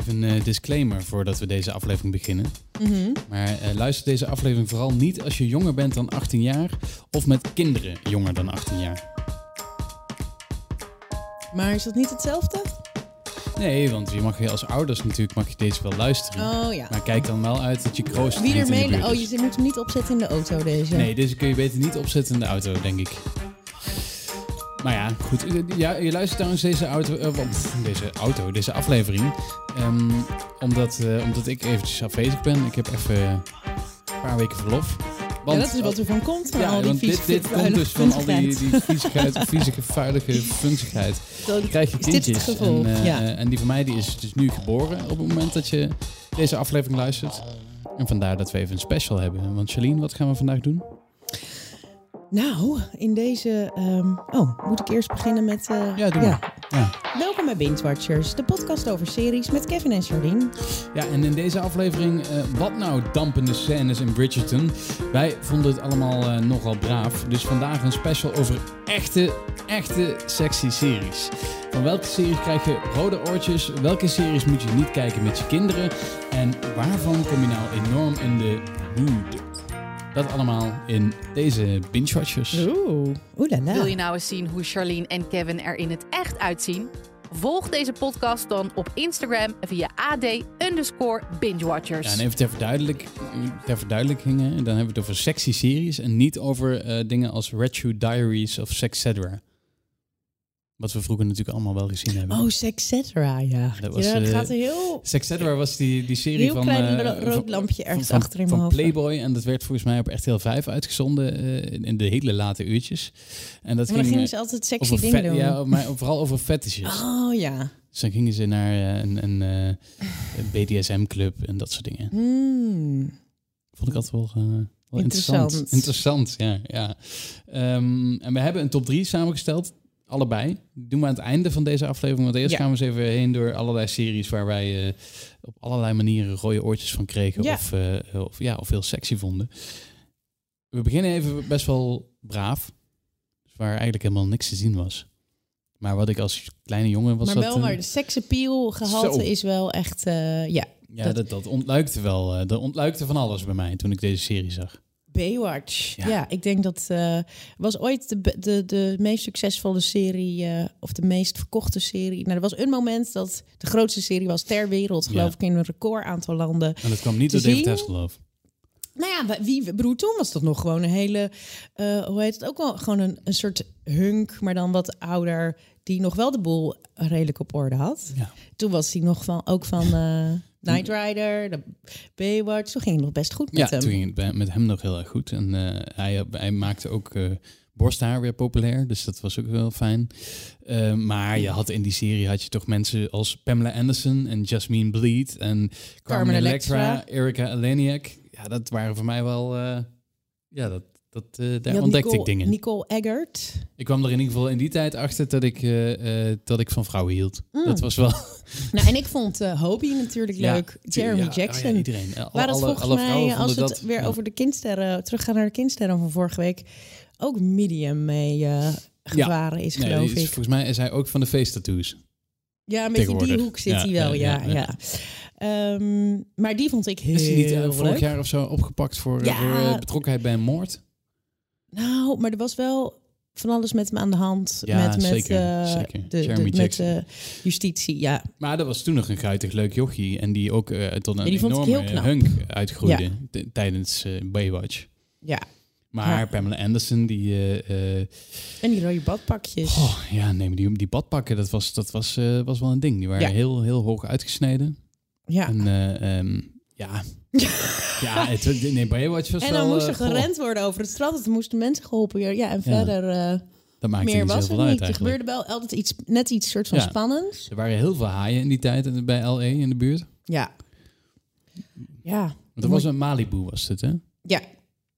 Even een eh, disclaimer voordat we deze aflevering beginnen. Mhm. Maar eh, luister deze aflevering vooral niet als je jonger bent dan 18 jaar of met kinderen jonger dan 18 jaar. Maar is dat niet hetzelfde? Nee, want je mag je als ouders natuurlijk mag je deze wel luisteren. Oh ja. Maar kijk dan wel uit dat je kroost Wie er mee... Oh, je moet hem niet opzetten in de auto, deze. Nee, deze kun je beter niet opzetten in de auto, denk ik. Maar ja, goed. Ja, je luistert trouwens deze auto, eh, deze auto, deze aflevering. ehm, omdat, eh, omdat ik eventjes afwezig ben. Ik heb even een paar weken verlof. Ja, dat is wat er van komt van Ja, al die want dit, komt dus van al die, die viezigheid, viezige, vuilige funzigheid. Dan krijg je kindjes. en, eh, ja. eh, en die van mij die is dus nu geboren op het moment dat je deze aflevering luistert. En vandaar dat we even een special hebben. Want Charlene, wat gaan we vandaag doen? Nou, in deze... ehm, Oh, moet ik eerst beginnen met... eh, Ja, doe maar. Ja. Welkom bij Binge Watchers, de podcast over series met Kevin en Charlene. Ja, en in deze aflevering, eh, wat nou dampende scènes in Bridgerton? Wij vonden het allemaal eh, nogal braaf. Dus vandaag een special over echte, echte sexy series. Van welke series krijg je rode oortjes? Welke series moet je niet kijken met je kinderen? En waarvan kom je nou enorm in de mood? Dat allemaal in deze Binge Watchers. Oeh, oeh la la. Wil je nou eens zien hoe Charlene en Kevin er in het echt uitzien? Volg deze podcast dan op Instagram via AD underscore bingewatchers. Ja, en even ter, verduidelijk, ter verduidelijking, dan hebben we het over sexy series en niet over eh, dingen als Red Shoe Diaries of Sexcetera. Wat we vroeger natuurlijk allemaal wel gezien hebben. Oh, Sexcetera, ja. Dat was, ja, dat eh, gaat heel... Sexcetera was die, die serie Heel van... klein eh, rood lampje ergens van, achter in mijn hoofd. Playboy. En dat werd volgens mij op RTL 5 uitgezonden eh, in- de hele late uurtjes. En dat Maar dan ging gingen ze altijd sexy dingen doen. Ja, maar vooral over fetishes. Oh ja. Dus dan gingen ze naar een, een, een BDSM-club en dat soort dingen. Hmm. Vond ik altijd wel, wel interessant. Interessant. Interessant, ja. ja. Ehm, en we hebben een top 3 samengesteld. Allebei. Doen we aan het einde van deze aflevering. Want eerst Ja. gaan we eens even heen door allerlei series waar wij eh, op allerlei manieren rode oortjes van kregen. Ja. Of, eh, of, ja, of heel sexy vonden. We beginnen even best wel braaf. Waar eigenlijk helemaal niks te zien was. Maar wat ik als kleine jongen was maar dat... wel eh, waar de seksappeal gehalte Zo. is wel echt... ja, ja, dat- dat, dat ontluikte wel. dat ontluikte van alles bij mij toen ik deze serie zag. Baywatch. Ja. Ja, ik denk dat eh was ooit de, de, de meest succesvolle serie eh, of de meest verkochte serie. Nou, er was een moment dat de grootste serie was ter wereld, geloof Ja. ik, in een record aantal landen. En dat kwam niet door David? Hasselhoff. Nou ja, wie broer toen was dat nog gewoon een hele, eh, hoe heet het ook wel, gewoon een, een soort hunk, maar dan wat ouder, die nog wel de boel redelijk op orde had. Ja. Toen was hij nog van, ook van Night Rider, de Baywatch. Toen ging het nog best goed met Ja, hem. toen ging het met hem nog heel erg goed. En eh, hij, hij maakte ook eh, borsthaar weer populair, dus dat was ook wel fijn. Eh, maar je had in die serie had je toch mensen als Pamela Anderson en Jasmine Bleed en Carmen, Carmen Electra, Electra. Erika Eleniak. Ja, dat waren voor mij wel... ja, dat, dat, eh, daar ontdekte Nicole, ik dingen. Nicole Eggert. Ik kwam er in ieder geval in die tijd achter dat ik, eh, eh, dat ik van vrouwen hield. Mm. Dat was wel... Nou, en ik vond eh Hobie natuurlijk Ja, leuk. Jeremy ja, oh ja, Jackson. iedereen. Alle, Waar het alle, volgens alle mij, als we het dat, weer ja. over de kindsterren, teruggaan naar de kindsterren van vorige week, ook medium mee eh gevaren is, Nee, geloof is- ik. volgens mij is hij ook van de face tattoos. Ja, een beetje die hoek zit Ja, hij wel, ja, ja. ja, ja, Ehm, maar die vond ik heel Is hij niet vorig leuk. jaar of zo opgepakt voor, Ja. voor eh, betrokkenheid bij een moord? Nou, maar er was wel van alles met hem aan de hand. Ja, met met zeker, eh, zeker. De, Jeremy de, met Jackson. eh, justitie, ja. Maar dat was toen nog een guitig leuk jochie. En die ook eh, tot een Ja, enorme hunk uitgroeide t- tijdens Baywatch. ja. Maar Ja. Pamela Anderson, die... En die rode badpakjes. oh, ja, nee, maar die, die badpakken, dat was, dat was, was wel een ding. Die waren Ja. heel, heel hoog uitgesneden. ja. En eh, ehm, ja... ja, het, nee, Baywatch was En wel... dan moest eh, er goh, gerend worden over het strand. Er moesten mensen geholpen worden. Ja, en verder eh, dat maakte meer niet was zoveel er uit niet. Er gebeurde wel altijd iets, net iets soort van Ja. spannends. Er waren heel veel haaien in die tijd eh, bij LA in de buurt. Ja. Ja. Want er was een Malibu, was het, hè? Ja.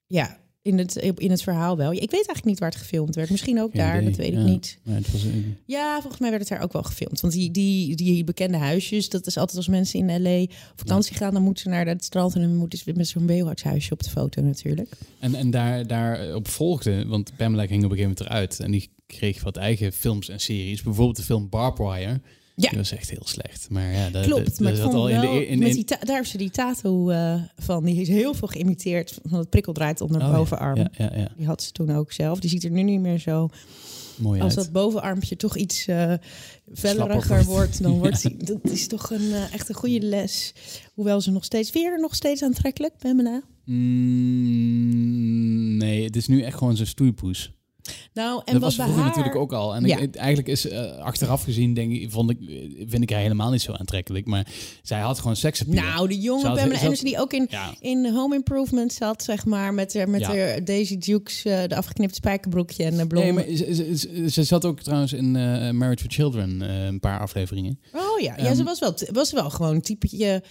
Ja. In het, in het verhaal wel. Ik weet eigenlijk niet waar het gefilmd werd. Misschien ook Geen daar, idee. dat weet Ja. ik niet. Ja, het was, een- Ja, volgens mij werd het daar ook wel gefilmd. Want die, die, die bekende huisjes, dat is altijd als mensen in L.A. op vakantie gaan... dan moeten ze naar het strand en dan moeten ze met zo'n huisje op de foto natuurlijk. En, en daar, daarop volgde, want Pamela ging op een gegeven moment eruit. En die kreeg wat eigen films en series. Bijvoorbeeld de film Barbed Wire. Ja. Die was echt heel slecht. Maar ja, dat, Klopt, dat- maar dat al in de, wel, in, die daar heeft ze die tattoo eh, van. Die is heel veel geïmiteerd van het prikkeldraad onder de Oh, bovenarm. Ja, ja, ja. Die had ze toen ook zelf. Die ziet er nu niet meer zo. Mooi Als uit. dat bovenarmpje toch iets eh velleriger wordt. dan wordt die, dat is toch een, eh, echt een goede les. Hoewel ze nog steeds, weer nog steeds aantrekkelijk, Pamela. Mm, nee, het is nu echt gewoon zo'n stoeipoes. Nou, en dat wat was vroeger haar... natuurlijk ook al. En Ja. ik, eigenlijk is eh, achteraf gezien, denk ik, vond ik, vind ik haar helemaal niet zo aantrekkelijk. Maar zij had gewoon seksappeal. Nou, de jonge had- Pamela Anderson die ook in, Ja, in Home Improvement zat, zeg maar, met, haar- met Ja. haar Daisy Dukes, eh, de afgeknipte spijkerbroekje en de blonde. nee, maar ze, ze, ze- ze zat ook trouwens in eh Marriage for Children eh, een paar afleveringen. Oh ja, ja Ehm, ze was wel, was wel gewoon een typetje...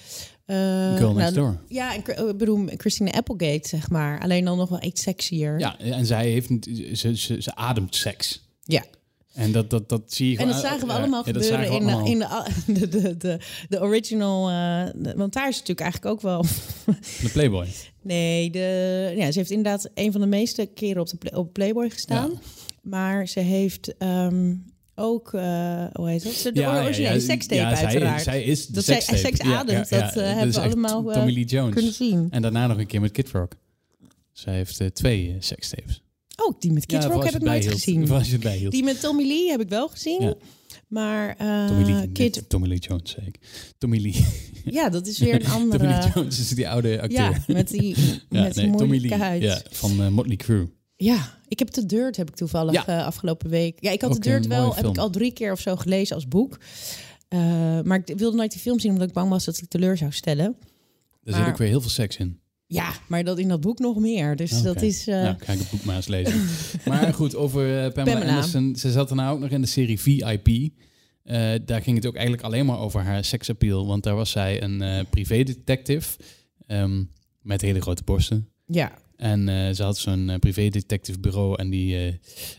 eh, Girl Next nou, Door. Ja, en, ik bedoel, Christina Applegate, zeg maar. Alleen dan nog wel iets sexier. Ja, en zij heeft, ze, ze, ze ademt seks. Ja. En dat, dat, dat zie je En dat zagen we allemaal ja, gebeuren we in, allemaal. in de, de, de, de, original. eh, de- want daar is natuurlijk eigenlijk ook wel. de Playboy. Nee, de, ja, ze heeft inderdaad een van de meeste keren op, de, op Playboy gestaan. Ja. Maar ze heeft ehm, ook, eh, hoe heet dat? De originele sekstape ja, uiteraard. Zij, is de Dat zij seks ademt, dat, hebben we allemaal, eh, Tommy Lee Jones. kunnen zien. En daarna nog een keer met Kid Rock. Zij heeft eh, twee uh, sekstapes. Oh, die met Kids Ja, Rock heb ik nooit gezien. Die met Tommy Lee heb ik wel gezien. Ja. Maar Tommy Lee, Kid, Tommy Lee Jones, zei ik. Tommy Lee. ja, dat is weer een andere. Tommy Lee Jones is die oude acteur. ja, met die, Ja, met die nee, Tommy moeilijke Lee huid. ja, van Motley Crue. Ja, ik heb de Dirt heb ik toevallig Ja. eh, afgelopen week. Ja, ik had de Dirt een wel heb ik al drie keer of zo gelezen als boek. Eh, maar ik wilde nooit die film zien omdat ik bang was dat ik teleur zou stellen. Daar Maar- zit ook weer heel veel seks in. Ja, maar dat in dat boek nog meer. Dus dat is. eh, Nou, ga ik het boek maar eens lezen. maar goed, over Pamela, Pamela. Anderson. Ze zat daarna ook nog in de serie VIP. Eh, daar ging het ook eigenlijk alleen maar over haar seksappeal. Want daar was zij een eh privédetective ehm, met hele grote borsten. ja. En eh, ze had zo'n eh, privédetective bureau en die eh,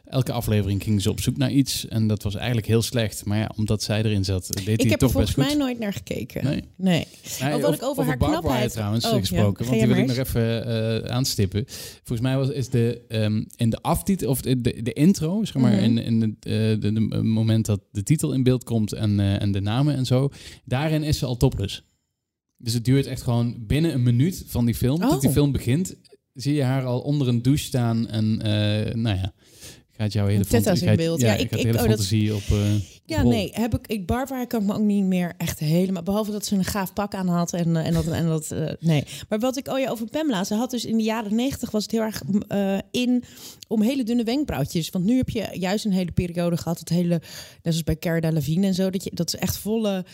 elke aflevering ging ze op zoek naar iets. En dat was eigenlijk heel slecht. Maar ja, omdat zij erin zat, deed hij Ik het heb er toch best volgens goed. mij nooit naar gekeken. Nee. Nee. Nee, Oh, wat ik over haar Barbara knapheid- trouwens Oh, gesproken, want die wil ik nog even aanstippen. Volgens mij was is de ehm, in de aftitel of de, de, de intro, zeg maar, Mhm. in, in het de, moment dat de titel in beeld komt en, en de namen en zo, daarin is ze al topless. Dus het duurt echt gewoon binnen een minuut van die film, Oh. dat die film begint, zie je haar al onder een douche staan en eh, nou ja. Gaat jouw hele, Tetta's fant- in gaat- beeld. Ja, Ja, ik, ik- ik- hele oh, dat- fantasie op. eh, Ja, rol. nee, heb ik, ik Barbara kan ik me ook niet meer echt helemaal. Behalve dat ze een gaaf pak aan had en, eh, en dat. En dat eh, nee. Maar wat ik, oh ja, over Pamela. Ze had dus in de jaren negentig was het heel erg eh, in om hele dunne wenkbrauwtjes. Want nu heb je juist een hele periode gehad, het hele, net zoals bij Cara Delevingne en zo, dat, je, dat ze echt volle,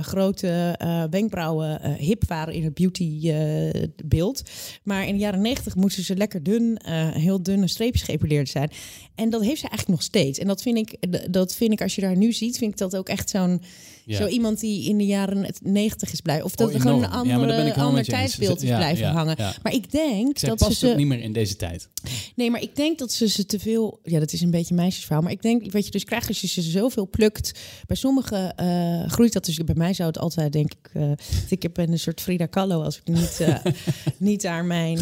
grote wenkbrauwen hip waren in het beautybeeld. maar in de jaren negentig moesten ze lekker dun, heel dunne streepjes geëpileerd zijn. En dat heeft ze eigenlijk nog steeds. En dat vind ik, dat vind ik als je daar nu ziet, vind ik dat ook echt zo'n Ja. zo iemand die in de jaren 90 is blijven. Of dat Oh, er gewoon een. Ja, andere, helemaal ander tijdsbeeld is Ja, blijven ja, hangen. ja. Maar ik denk Zij dat ze past ook ze niet meer in deze tijd. Nee, maar ik denk dat ze ze te veel. Ja, dat is een beetje meisjesverhaal. Maar ik denk, wat je dus krijgt als je ze zoveel plukt. Bij sommigen eh, groeit dat dus. Bij mij zou het altijd, denk ik. eh ik heb een soort Frida Kahlo als ik niet, eh, niet daar mijn.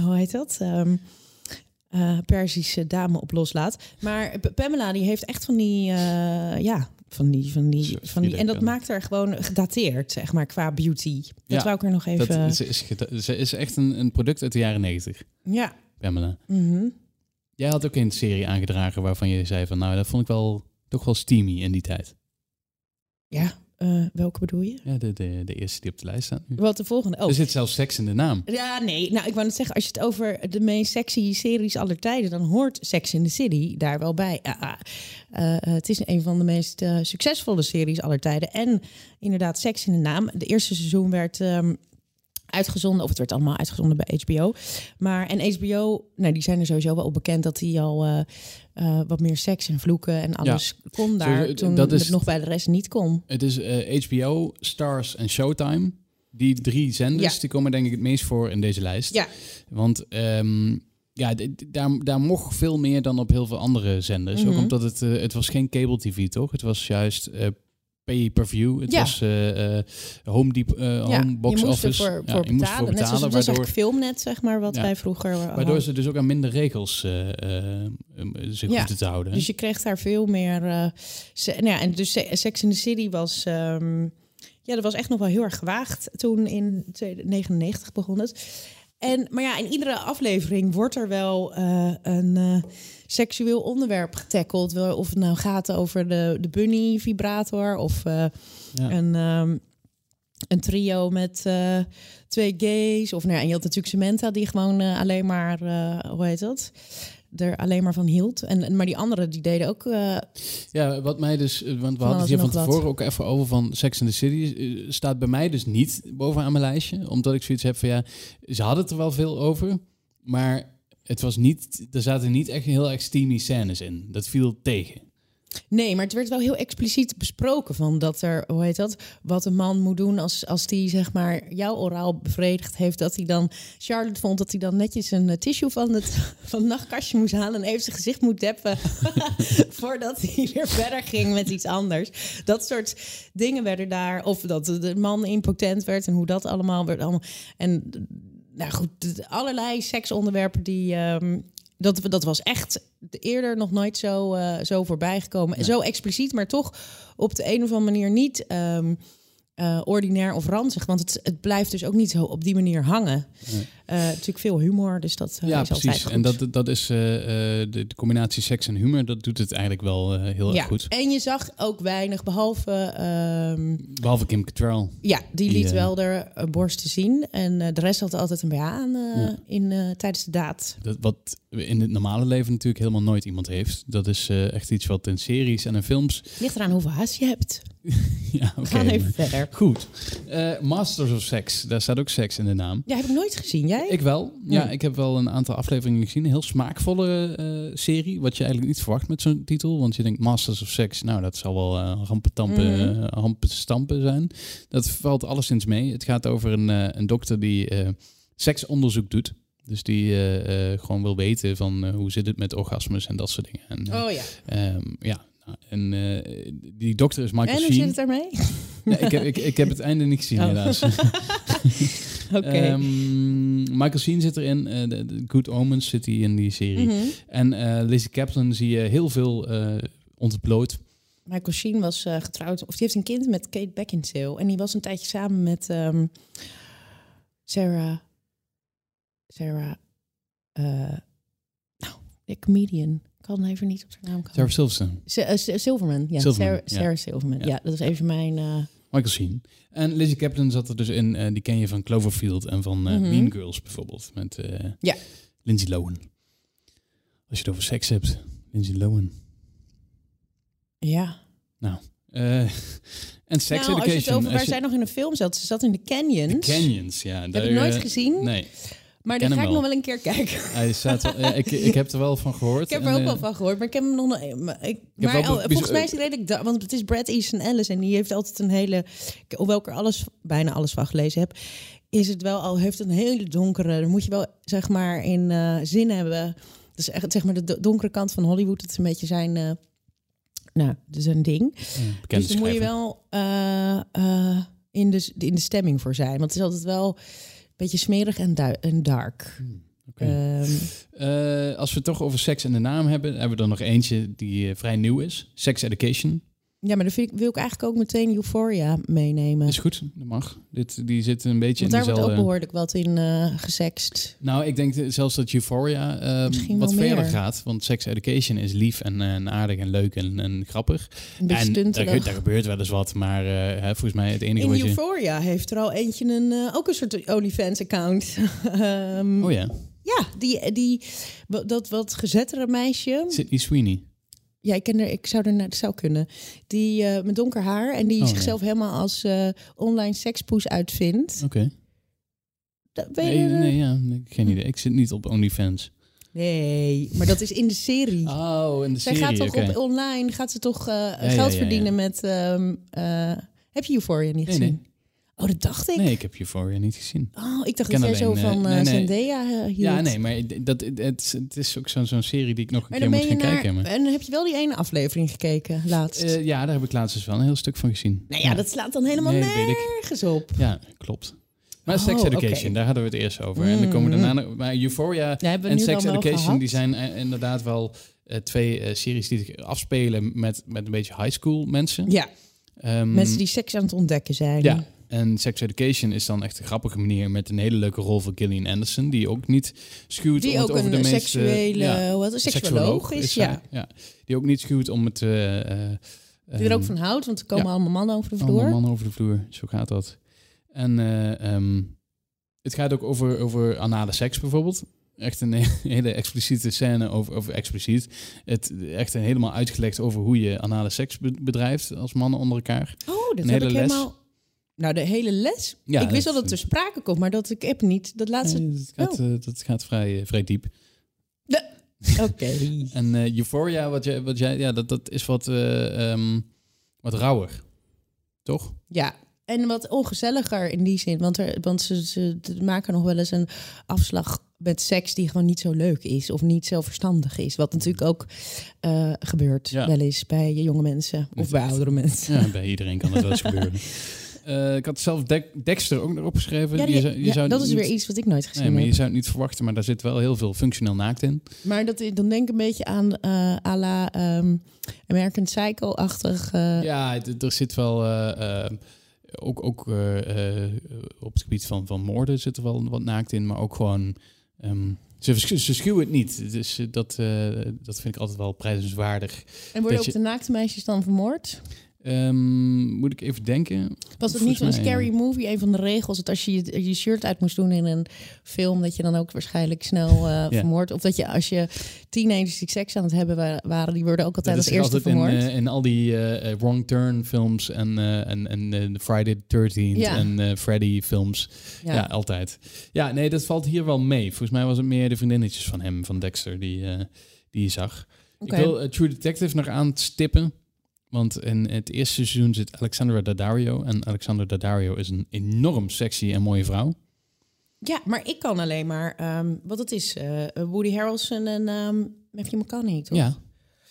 hoe heet dat? Ehm eh Perzische dame op loslaat. Maar Pamela, die heeft echt van die. eh, ja. Van die, van die, van die, en dat maakt haar gewoon gedateerd, zeg maar, qua beauty. Dat Ja, wou ik er nog even... Dat, ze, is, ze is echt een, een product uit de jaren negentig, ja. Pamela. mhm. Jij had ook een serie aangedragen waarvan je zei van... nou, dat vond ik wel toch wel steamy in die tijd. Ja, eh, welke bedoel je? Ja, de, de, de eerste die op de lijst staat nu. Wat de volgende? Oh, Er zit zelfs seks in de naam. Ja, nee. Nou, ik wou net zeggen, als je het over de meest sexy series aller tijden, dan hoort Sex in the City daar wel bij. Ah, ah. Eh, eh, het is een van de meest succesvolle series aller tijden. En inderdaad, Sex in de naam. De eerste seizoen werd ehm, uitgezonden, of het werd allemaal uitgezonden bij HBO. Maar en HBO, nou, die zijn er sowieso wel op bekend dat die al eh, eh, wat meer seks en vloeken en alles kon daar. Toen dat is- het nog bij de rest niet kon. Het is eh, HBO, Stars en Showtime. Die drie zenders Ja. die komen denk ik het meest voor in deze lijst. Ja. Want ehm, ja, daar, daar mocht veel meer dan op heel veel andere zenders. Mhm. Ook omdat het, eh, het was geen cable tv, toch? Het was juist eh, pay-per-view. Het Ja. was eh, home, deep, eh, Ja, home box je office. Ja, voor je moest betalen. Net zoals betalen, was waardoor, filmnet, zeg maar, wat wij vroeger waardoor ze dus ook aan minder regels zich hoefden te houden. Dus je kreeg daar veel meer. nou ja, en dus Se- Sex in the City was. ehm, ja, dat was echt nog wel heel erg gewaagd. Toen in 1999 begon het. En, maar ja, in iedere aflevering wordt er wel eh, een eh, seksueel onderwerp getackled. Wel, Of het nou gaat over de, de bunny vibrator of eh, Ja. een, ehm, een trio met twee gays. Of nou ja, en je had natuurlijk Samantha die gewoon alleen maar, hoe heet dat? Er alleen maar van hield. En, maar die anderen die deden ook. eh, Ja, wat mij dus, eh, want we hadden het hier van tevoren ook even over van Sex and the City. eh, staat bij mij dus niet bovenaan mijn lijstje. Omdat ik zoiets heb van ja, ze hadden het er wel veel over. Maar het was niet, er zaten niet echt heel erg steamy scènes in. Dat viel tegen. Nee, maar het werd wel heel expliciet besproken van dat er, hoe heet dat, wat een man moet doen als, als die zeg maar jou oraal bevredigd heeft. Dat hij dan, Charlotte vond dat hij dan netjes een eh, tissue van het, van nachtkastje moest halen en even zijn gezicht moet deppen voordat hij weer verder ging met iets anders. Dat soort dingen werden daar, of dat de man impotent werd en hoe dat allemaal werd. Allemaal. En nou goed, allerlei seksonderwerpen die. ehm, dat, dat was echt eerder nog nooit zo, eh, zo voorbij gekomen. Zo expliciet, maar toch op de een of andere manier niet ehm, eh, ordinair of ranzig. Want het, het blijft dus ook niet zo op die manier hangen. Nee. Eh, natuurlijk veel humor, dus dat eh, ja, is altijd precies. En dat, dat is eh, de, de combinatie seks en humor. Dat doet het eigenlijk wel heel ja. erg goed. En je zag ook weinig, behalve... ehm, Behalve Kim Cattrall. ja, die Die, liet wel er borsten zien. En de rest had altijd een BH aan Ja. in, tijdens de daad. Dat, wat in het normale leven natuurlijk helemaal nooit iemand heeft. Dat is echt iets wat in series en in films... Ligt eraan hoeveel haast je hebt. Ja, gaan even verder. Goed. Masters of Sex. Daar staat ook seks in de naam. Ja, heb ik nooit gezien. Jij? Ik wel. Ja, ik heb wel een aantal afleveringen gezien. Een heel smaakvolle eh, serie. Wat je eigenlijk niet verwacht met zo'n titel. Want je denkt Masters of Sex. Nou, dat zal wel eh rampentampen, Mhm. eh, rampenstampen zijn. Dat valt alleszins mee. Het gaat over een, een dokter die seksonderzoek doet. Dus die gewoon wil weten van hoe zit het met orgasmes en dat soort dingen. En, Oh ja. ehm, ja, en eh, die dokter is Michael En hoe zit Sheen. het daarmee? Nee, ik, heb, ik, ik heb het einde niet gezien Oh. helaas. Oké. Ehm, Michael Sheen zit erin. eh, de, de Good Omens zit hij in die serie. Mhm. En eh Lizzie Kaplan zie je heel veel eh ontbloot. Michael Sheen was eh, getrouwd, of die heeft een kind met Kate Beckinsale. En die was een tijdje samen met ehm, Sarah. Sarah. eh, nou, de comedian. Ik kan even niet op zijn naam komen. Sarah Silverstone, S- eh, Silverman. Ja, Silverman, Sarah, ja. Sarah Silverman. Ja. Ja. dat is even mijn. eh, Michael Sheen. En Lizzie Kaplan zat er dus in. eh, die ken je van Cloverfield en van Mhm. Mean Girls bijvoorbeeld. Met Ja. Lindsay Lohan. Als je het over seks hebt, Lindsay Lohan. ja. Eh, en Sex nou, als je het over waar zij nog in een film zat. Ze zat in de Canyons. Canyons, ja. heb ik nooit gezien. Nee, maar daar ga ik nog wel. een keer kijken. hij staat, ja, ik, ik heb er wel van gehoord. Ik heb En, er ook eh, wel van gehoord, maar ik heb hem nog nooit. Maar, ik, oh, volgens mij is hij redelijk. Want het is Brad Easton Ellis en die heeft altijd een hele. Hoewel ik er alles, bijna alles van gelezen heb, is het wel al. Heeft een hele donkere. Dan moet je wel zeg maar in eh, zin hebben. Dus echt zeg maar de do- donkere kant van Hollywood. Het is een beetje zijn. eh, nou, dus een ding. ja, dus moet je wel eh, eh, in, de, in de stemming voor zijn. Want het is altijd wel beetje smerig en, du- en dark. Oké. Ehm, Eh, als we het toch over seks en de naam hebben, hebben we er nog eentje die eh, vrij nieuw is. Sex Education. Ja, maar dan vind ik, wil ik eigenlijk ook meteen Euphoria meenemen. Is goed, dat mag. Dit, die zit een beetje Want daar in wordt ook dezelfde... behoorlijk wat in eh gesext. Nou, ik denk zelfs dat Euphoria Misschien wat verder meer. gaat. Want Sex Education is lief en, eh, en aardig en leuk en, en grappig. En daar, daar gebeurt wel eens wat. Maar eh, hè, volgens mij het enige In wat je... Euphoria heeft er al eentje een, ook een soort OnlyFans-account. Ehm, Oh ja, Ja, die, die, dat wat gezettere meisje. Sydney Sweeney. Ja, ik, ken er, ik zou er naar zou kunnen. Die eh, met donker haar en die Oh, zichzelf helemaal als eh, online sekspoes uitvindt. Oké. Dat, weet je Nee, nee, ja, nee, geen idee. Ik zit niet op OnlyFans. nee, maar dat is in de serie. Oh, in de Zij serie, gaat toch op online gaat ze toch eh, ja, geld ja, verdienen met. ehm, eh, heb je Euphoria niet Nee, gezien? Oh, dat dacht ik. Nee, ik heb Euphoria niet gezien. Oh, ik dacht dat jij zo van nee, eh nee. Zendaya eh, hield. Ja, nee, maar dat, het, is- het is ook zo'n zo'n serie die ik nog een Maar keer moet gaan naar... kijken. Maar, En heb je wel die ene aflevering gekeken, laatst? Ja, daar heb ik laatst dus wel een heel stuk van gezien. nou ja, dat slaat dan helemaal Nee, nergens op. Ja, klopt. Maar Oh, Sex Education, daar hadden we het eerst over. En dan komen we daarna... Maar Euphoria Ja, en Sex Education, die zijn inderdaad wel twee series die zich afspelen met, met een beetje high school mensen. Ja, Ehm, mensen die seks aan het ontdekken zijn. Ja, en Sex Education is dan echt een grappige manier met een hele leuke rol voor Gillian Anderson, die ook niet schuwt Die om het over de een meest... eh, seksuele, ja, heet het, seksuoloog is. Ja. ja. Die ook niet schuwt om het... eh, eh, Die er ook ehm, van houdt, want er komen ja. allemaal mannen over de vloer. allemaal mannen over de vloer, zo gaat dat. En eh, ehm, het gaat ook over, over anale seks bijvoorbeeld. Echt een hele expliciete scène over, over expliciet. Het, echt een helemaal uitgelegd over hoe je anale seks be- bedrijft als mannen onder elkaar. Oh, dat Een heb hele ik les. helemaal... Nou, de hele les? Ja, ik wist dat- wel dat het ter sprake komt, maar dat ik heb niet. Dat laatste... Nee, dat gaat, Oh. eh, dat gaat vrij, eh, vrij diep. Oké. En eh, Euphoria, wat jij, wat jij, ja, dat, dat is wat, ehm, wat rauwer. Toch? Ja, en wat ongezelliger in die zin. Want, er, want ze, ze maken nog wel eens een afslag met seks die gewoon niet zo leuk is. Of niet zo verstandig is. Wat natuurlijk ook gebeurt Ja. wel eens bij jonge mensen. Of bij oudere mensen. Ja, bij iedereen kan dat wel eens gebeuren. Eh, ik had zelf Dek- Dexter ook nog opgeschreven. Ja, Je die- zou- je ja, zou dat is weer iets wat ik nooit gezien Nee, maar je heb. zou het niet verwachten, maar daar zit wel heel veel functioneel naakt in. Maar dat, dan denk ik een beetje aan eh à la ehm, American Psycho-achtig. eh, Ja, er zit wel... ook ook op het gebied van, van moorden zit er wel wat naakt in, maar ook gewoon... ehm, ze, ze schuwen het niet. Dus dat, dat vind ik altijd wel prijzenswaardig. En worden ook je- de naakte meisjes dan vermoord? Ehm, moet ik even denken. Was het niet zo'n scary movie? Een van de regels dat als je je shirt uit moest doen in een film, dat je dan ook waarschijnlijk snel eh vermoord. Of dat je als je teenagers die seks aan het hebben wa- waren, die worden ook altijd Dat als eerste altijd in, vermoord. eh, in al die eh, Wrong Turn films en, en, en de Friday the 13th Ja. en Freddy films. Ja. altijd. Ja, nee, dat valt hier wel mee. Volgens mij was het meer de vriendinnetjes van hem, van Dexter, die, die je zag. Ik wil True Detective nog aanstippen. Want in het eerste seizoen zit Alexandra Daddario. En Alexandra Daddario is een enorm sexy en mooie vrouw. Ja, maar ik kan alleen maar, ehm, wat het is, eh, Woody Harrelson en ehm Matthew McConaughey, toch? Ja.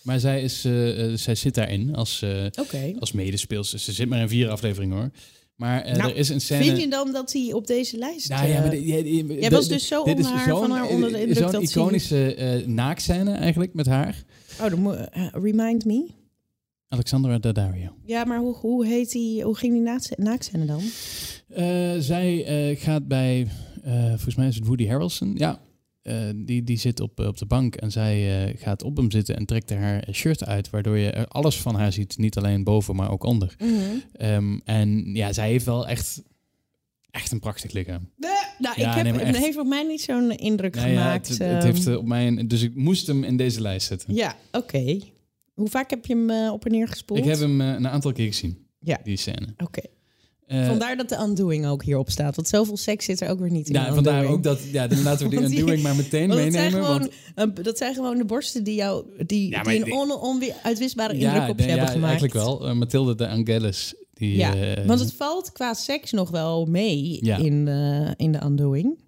Maar zij, is, eh, eh, zij zit daarin als, eh, Oké. als medespeelster. Ze zit maar in vier afleveringen hoor. Maar eh, Nou, er is een scène... Vind je dan dat hij op deze lijst... Nou ja, eh, maar de- Jij was dus zo dit onder is haar- van haar onder de indruk Zo'n iconische eh naakscène eigenlijk met haar. Oh, eh, remind me. Alexandra Daddario. Ja, maar hoe, hoe heet die, hoe ging die naakt- naaktscène dan? Eh, zij eh, gaat bij, eh, volgens mij is het Woody Harrelson. Ja, die, die zit op, op de bank en zij gaat op hem zitten en trekt er haar shirt uit. Waardoor je er alles van haar ziet. Niet alleen boven, maar ook onder. Ehm, en ja, zij heeft wel echt, echt een prachtig lichaam. Nou, Ja, ik heb, nee, het heeft op mij niet zo'n indruk ja, gemaakt. het, het ehm. heeft eh, op mij een, dus ik moest hem in deze lijst zetten. Ja, oké. Hoe vaak heb je hem eh, op en neer gespoeld? Ik heb hem eh, een aantal keer gezien, Ja. die scène. Oké. Eh, Vandaar dat de undoing ook hierop staat. Want zoveel seks zit er ook weer niet in. ja, de vandaar ook dat, ja, dan laten we die undoing maar meteen Want dat, zijn meenemen. gewoon, want, dat zijn gewoon de borsten die, jou, die, Ja, die een on, onuitwisbare indruk ja, op je hebben ja, gemaakt. eigenlijk wel. Mathilde de Angelis. Die, Ja, want het valt qua seks nog wel mee Ja. in, de, in de Undoing.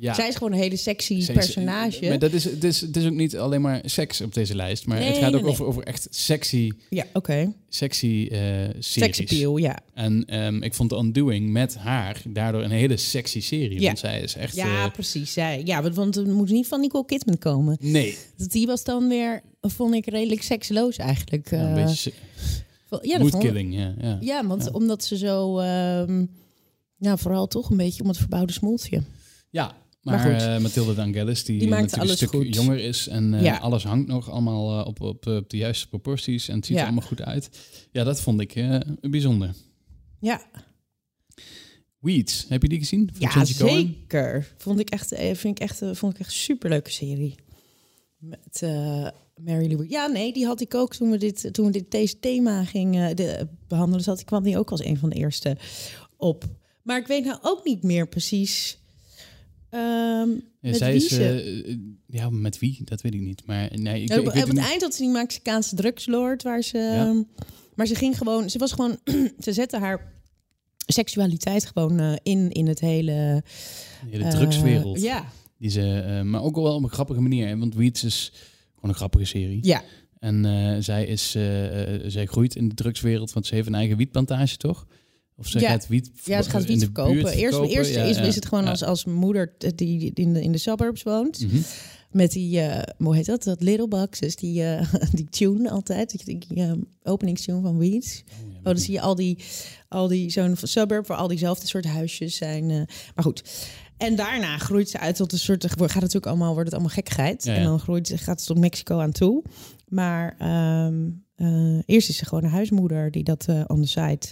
Ja, Zij is gewoon een hele sexy personage. Maar dat is, het, is, het is ook niet alleen maar seks op deze lijst. Maar het gaat ook nee. over, over echt sexy, Ja, oké. sexy eh series. Sexappeal, ja. En ehm, ik vond de Undoing met haar daardoor een hele sexy serie. Ja. Want zij is echt... Ja, eh, precies. Zij, ja, want- het moet niet van Nicole Kidman komen. nee, Die was dan weer, vond ik, redelijk seksloos eigenlijk. ja, een Eh, beetje ja, dat killing. Ja, ja. Ja, want Ja. omdat ze zo... ehm nou, vooral toch een beetje om het verbouwde smoeltje. Ja, Maar maar, goed. eh, Mathilde de Angelis, die, natuurlijk alles een stuk goed. jonger is en eh, Ja. alles hangt nog allemaal eh, op, op, op de juiste proporties en het ziet Ja. er allemaal goed uit. Ja, dat vond ik bijzonder. Ja, Weeds, heb je die gezien? Van ja zeker. Vond ik echt, vind ik echt, vond ik echt een superleuke serie. Met Mary Lou. Ja, nee, die had ik ook toen we dit, toen we dit deze thema gingen de, behandelen. Zat, kwam die ook als een van de eerste op. Maar ik weet nou ook niet meer precies. Ehm, Ja, met zij wie is, ze- eh, eh, ja, met wie? Dat weet ik niet. Maar nee, ik, op, weet op het niet. eind had ze die Mexicaanse drugslord waar ze. Ja. ehm, maar ze ging gewoon. Ze was gewoon. ze zette haar seksualiteit gewoon eh, in, in het hele... De hele drugswereld. ja, Die ze, maar ook wel op een grappige manier. Hè? Want Weeds is gewoon een grappige serie. ja. En zij, is, zij groeit in de drugswereld, want ze heeft een eigen wietplantage, toch? Of ze Ja. gaat wiet ja, ze gaat wiet verkopen. Eerst, verkopen. eerst Ja, is, ja. is het gewoon als, als moeder die in de, in de suburbs woont. Mhm. Met die, eh, hoe heet dat? Dat Little Boxes, die, eh, die tune altijd. Die, die eh, openingstune van Weeds. Oh, Oh, dan zie je al die, al die zo'n suburb waar al diezelfde soort huisjes zijn. eh. maar goed. En daarna groeit ze uit tot een soort. Gaat het natuurlijk allemaal, wordt het allemaal gekkigheid. En dan groeit ze, gaat ze tot Mexico aan toe. Maar ehm, eh, eerst is ze gewoon een huismoeder die dat on the side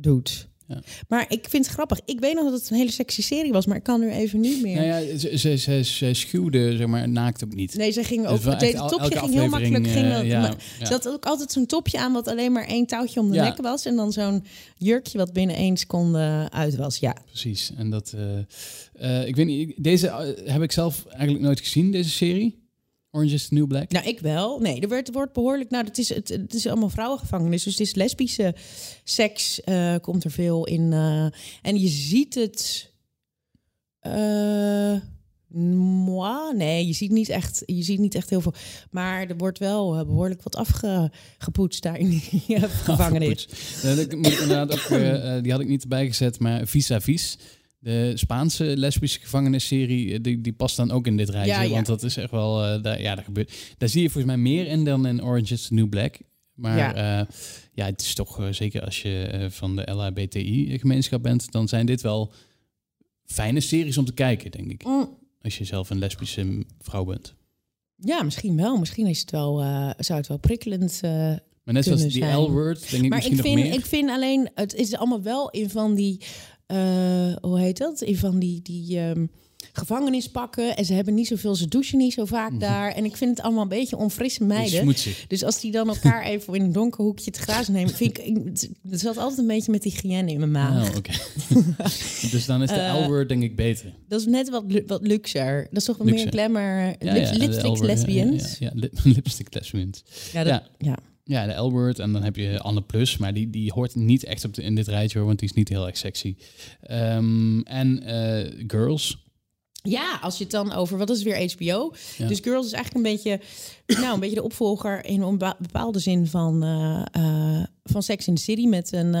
doet. Ja. Maar ik vind het grappig. Ik weet nog dat het een hele sexy serie was, maar ik kan nu even niet meer. Nou ja, ze, ze, ze, ze schuwde, zeg maar, naakt ook niet. Nee, ze ging Dus ook. wel Het topje ging heel makkelijk. Ging eh, dat, ja, maar ja. Ze had ook altijd zo'n topje aan wat alleen maar één touwtje om de nek was. En dan zo'n jurkje wat binnen één seconde uit was. Ja. Precies. En dat, eh, eh, ik weet niet, deze heb ik zelf eigenlijk nooit gezien, deze serie. Orange is the New Black. Nou, ik wel. Nee, er werd, wordt behoorlijk... Nou, het is, het, het is allemaal vrouwengevangenis. Dus het is lesbische seks eh, komt er veel in. eh, en je ziet het... eh moi? Nee, je ziet, niet echt, je ziet niet echt heel veel. Maar er wordt wel eh, behoorlijk wat afgepoetst daar in die gevangenis. Afgepoetst. Dat moet inderdaad ook, die had ik niet erbij gezet, maar vis-à-vis. De Spaanse lesbische gevangenisserie, eh, die, die past dan ook in dit rijtje. Ja, ja. Want dat is echt wel, eh, daar, ja, daar gebeurt. Daar zie je volgens mij meer in dan in Orange is the New Black. Maar Ja. ja, ja het is toch, eh, zeker als je eh, van de LHBTI-gemeenschap bent, dan zijn dit wel fijne series om te kijken, denk ik. Mm, Als je zelf een lesbische vrouw bent. Ja, misschien wel. Misschien is het wel, eh, zou het wel prikkelend eh, Maar net zoals die. L-word, denk ik Maar misschien ik vind, nog meer. ik vind alleen, het is allemaal wel in van die, eh, hoe heet dat? In van die, die gevangenispakken. En ze hebben niet zoveel, ze douchen niet zo vaak Mhm. daar. En ik vind het allemaal een beetje onfrisse meiden. Dus als die dan elkaar even in een donker hoekje te grazen nemen, vind ik, ik- het zat altijd een beetje met hygiëne in mijn maag. Oh, oké. dus dan is de Eh, L-word denk ik beter. Dat is net wat, wat luxer. Dat is toch wat meer glamour. Ja, ja, lipstick lesbians. Ja, ja, lip- lipstick lesbians. Ja, dat, Ja. Ja. De L-word en dan heb je Anne Plus, maar die, die hoort niet echt op de, in dit rijtje hoor, want die is niet heel erg sexy. Ehm, en eh, Girls. Ja, als je het dan over, wat is weer HBO? Ja. Dus Girls is eigenlijk een beetje, nou, een beetje de opvolger in een bepaalde zin van, eh, eh, van Sex in the City. Met een,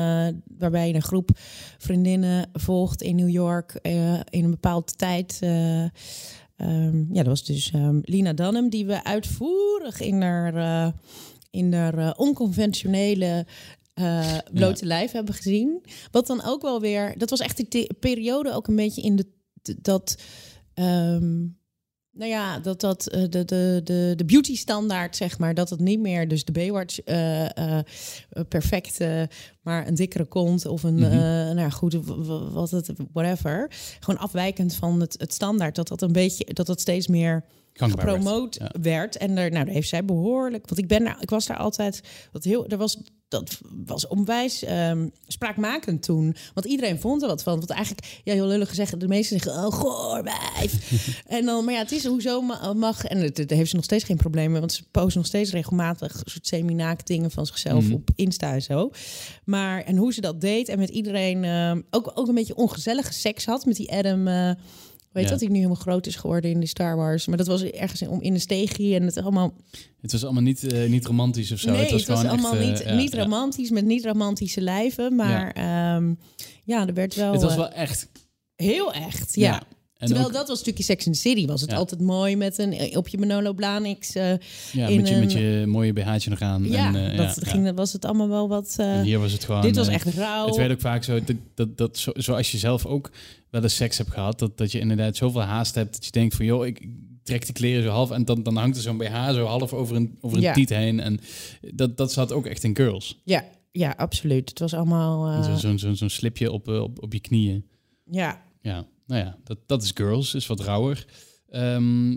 waarbij je een groep vriendinnen volgt in New York in een bepaalde tijd. eh, ehm, ja, dat was dus ehm, Lina Dunham, die we uitvoerig in haar, in haar eh, onconventionele eh, blote lijf hebben gezien. Wat dan ook wel weer, dat was echt die te- periode ook een beetje in de dat. ehm, nou ja, dat dat eh, de, de, de, de beauty standaard, zeg maar, dat het niet meer dus de Baywatch eh, eh, perfect, eh, maar een dikkere kont of een, Mhm. nou ja, goed, wat het, whatever. Gewoon afwijkend van het, het standaard, dat dat een beetje, dat dat steeds meer Werd. gepromoot Ja. werd. En daar, nou, daar heeft zij behoorlijk. Want ik ben daar, ik was daar altijd. Wat heel, er was, dat was onwijs ehm, spraakmakend toen. Want iedereen vond er wat van. Want eigenlijk, ja, heel lullig gezegd, de meesten zeggen, oh, goor, wijf. en dan, maar ja, het is hoezo ma- mag. En het, heeft ze nog steeds geen probleem mee. Want ze posten nog steeds regelmatig soort semi-naakt dingen van zichzelf Mhm. op Insta en zo. Maar, en hoe ze dat deed en met iedereen ehm, ook, ook een beetje ongezellige seks had met die Adam. eh, Weet Ja. dat hij nu helemaal groot is geworden in de Star Wars. Maar dat was ergens in, om in een steegje en het allemaal. Het was allemaal niet, eh, niet romantisch of zo. nee, het was, gewoon allemaal echt, eh, niet, niet ja. romantisch met niet romantische lijven. Maar ja, ja er werd wel, Het was eh, wel echt. heel echt. Ja. En Terwijl ook, dat was een stukje Sex in the City. Was het Ja. altijd mooi met een eh, op je Manolo Blahniks. eh, ja, met, je, met je mooie BH'tje nog aan. ja, en, eh, dat ja, ging, was het allemaal wel wat. hier was het gewoon. dit was echt rauw. Het werd ook vaak zo dat, dat, dat zo, zoals je zelf ook wel eens seks hebt gehad, dat, dat je inderdaad zoveel haast hebt dat je denkt van joh, ik trek die kleren zo half en dan, dan hangt er zo'n BH zo half over een, over een tiet heen. En dat, dat zat ook echt in girls. ja, ja, absoluut. Het was allemaal. Zo'n zo, zo, zo'n slipje op, op, op je knieën. ja, Ja, nou ja, dat, dat is girls, is wat rauwer. Ehm,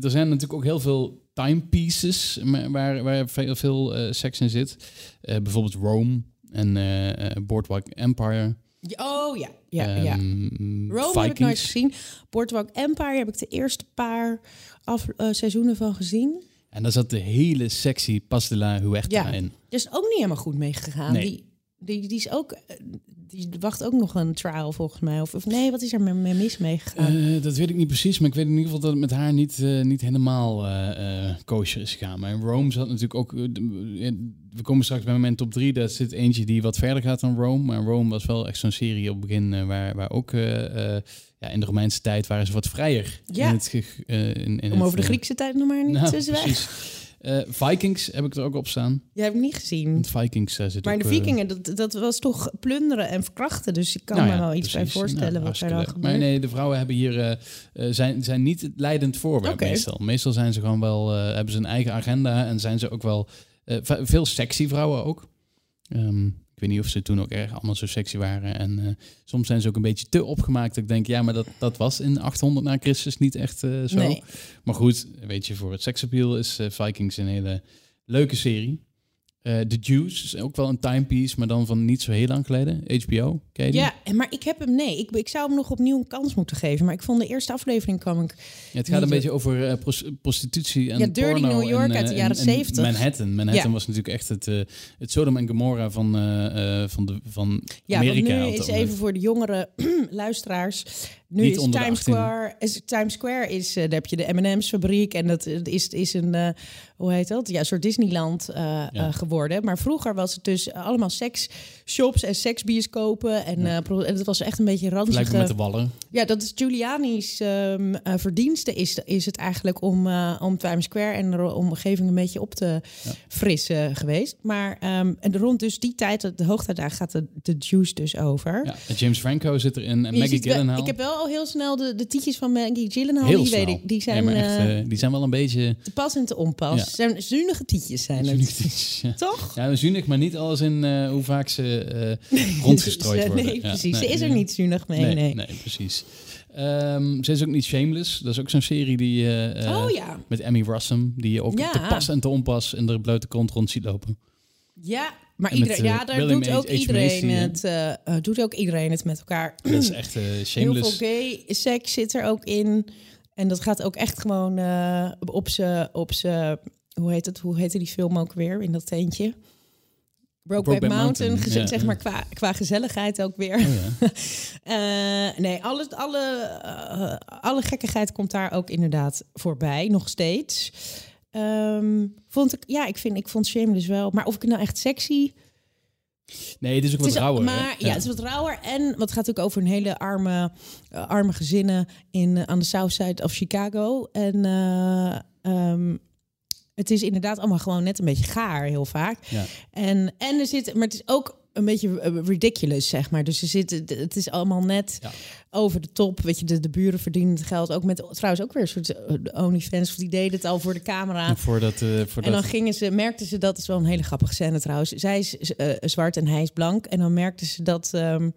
er zijn natuurlijk ook heel veel timepieces waar, waar veel, veel eh, seks in zit. Eh, bijvoorbeeld Rome en eh, Boardwalk Empire. Oh ja, ja, ja. Ehm, Rome heb ik nooit gezien. Boardwalk Empire heb ik de eerste paar af, seizoenen van gezien. En daar zat de hele sexy Pas de la Huerta Ja. in. Is ook niet helemaal goed meegegaan. Nee. Die, die, die is ook, eh, die wacht ook nog een trial volgens mij. Of, of nee, wat is er mee, mee mis meegegaan? Eh, dat weet ik niet precies, maar ik weet in ieder geval dat het met haar niet, eh, niet helemaal eh, kosher is gegaan. Maar in Rome zat natuurlijk ook... we komen straks bij mijn top 3. Daar zit eentje die wat verder gaat dan Rome. Maar Rome was wel echt zo'n serie op het begin waar, waar ook... ja, in de Romeinse tijd waren ze wat vrijer. Ja. In het, in, in Om het, over de Griekse tijd nog maar niet nou, te zwijgen. Eh, Vikings heb ik er ook op staan. Jij hebt het niet gezien. Want Vikings daar zit Maar ook, de eh, vikingen, dat, dat was toch plunderen en verkrachten. Dus ik kan Nou me ja, wel iets bij precies. voorstellen Nou, wat er dan gebeurt. Maar nee, de vrouwen hebben hier, zijn, zijn niet het leidend voorwerp meestal. Meestal zijn ze gewoon wel, hebben ze een eigen agenda en zijn ze ook wel veel sexy vrouwen ook. Ehm, ik weet niet of ze toen ook erg allemaal zo sexy waren. En eh, soms zijn ze ook een beetje te opgemaakt. Dat ik denk, ja, maar dat, dat was in 800 na Christus niet echt eh, zo. Nee. Maar goed, weet je, voor het seksappeal is eh, Vikings een hele leuke serie. Eh The Juice is ook wel een timepiece, maar dan van niet zo heel lang geleden. HBO, ken je die? Ja, maar ik heb hem, nee, ik, ik zou hem nog opnieuw een kans moeten geven. Maar ik vond de eerste aflevering kwam ik... Ja, het gaat een beetje over eh, pros- prostitutie en Ja, Dirty porno New York en, eh, uit de en- jaren en 70. Manhattan. Manhattan Ja. was natuurlijk echt het, het Sodom en Gomorra van, van, de, van Ja, Amerika. op nu is even voor de jongere luisteraars. Nu Niet is Times 18. Square, is Times Square is, eh, daar heb je de M&M's fabriek en dat eh, is, is een, eh, hoe heet dat? Ja, een soort Disneyland geworden. Maar vroeger was het dus allemaal seksshops en seksbioscopen en, pro- en het was echt een beetje Vergelijkbaar ranzige... met de Wallen. Ja, dat is Giuliani's eh, verdienste is, is het eigenlijk om, om Times Square en de omgeving een beetje op te Ja. frissen geweest. Maar ehm, en rond dus die tijd, de hoogtijdagen, gaat de, de juice dus over. Ja, James Franco zit erin en Maggie Gyllenhaal. ik heb wel al heel snel de, de tietjes van Maggie Gyllenhaal, Heel die snel. weet ik. Die zijn Ja, maar echt, eh, eh, die zijn wel een beetje... te pas en te onpas. Ja. Zijn zuinige tietjes zijn het. Ja, Toch? ja zuinig, maar niet alles in eh, hoe vaak ze rondgestrooid worden. Nee, precies. nee, Ze is er niet zuinig mee, nee. nee, nee, precies. Ehm, ze is ook niet Shameless. Dat is ook zo'n serie die... oh ja. Met Emmy Rossum, die je ook te pas en te onpas in de blote kont rond ziet lopen. Ja, maar met, iedereen, eh, ja, daar William doet ook H. iedereen, het, eh, eh, doet ook iedereen het met elkaar. Dat is echt eh, Heel veel shameless. gay seks zit er ook in. En dat gaat ook echt gewoon eh, op ze, op ze, hoe heet het? Hoe heette die film ook weer in dat tentje? Brokeback Brokeback Mountain, Mountain, ja, zeg ja. maar qua, qua gezelligheid ook weer. Oh, ja. Eh, nee, alle, alle, eh, alle gekkigheid komt daar ook inderdaad voorbij, nog steeds. Ehm, vond ik, ja, ik, vind, ik vond Shameless wel. Maar of ik het nou echt sexy Nee, het is ook het wat is, rauwer. maar ja. het is wat rauwer. En wat gaat ook over een hele arme, eh, arme gezinnen in, eh, aan de South Side of Chicago. En eh, ehm, het is inderdaad allemaal gewoon net een beetje gaar, heel vaak. Ja. En, en er zit, maar het is ook een beetje eh, ridiculous, zeg maar. Dus er zit, het is allemaal net Ja. over de top. Weet je, de, de buren verdienen het geld. Ook met trouwens ook weer een soort eh, OnlyFans. Die deden het al voor de camera. Voordat, eh voordat En dan gingen ze, merkten ze dat is wel een hele grappige scène trouwens. Zij is eh, zwart en hij is blank. En dan merkten ze dat. ehm,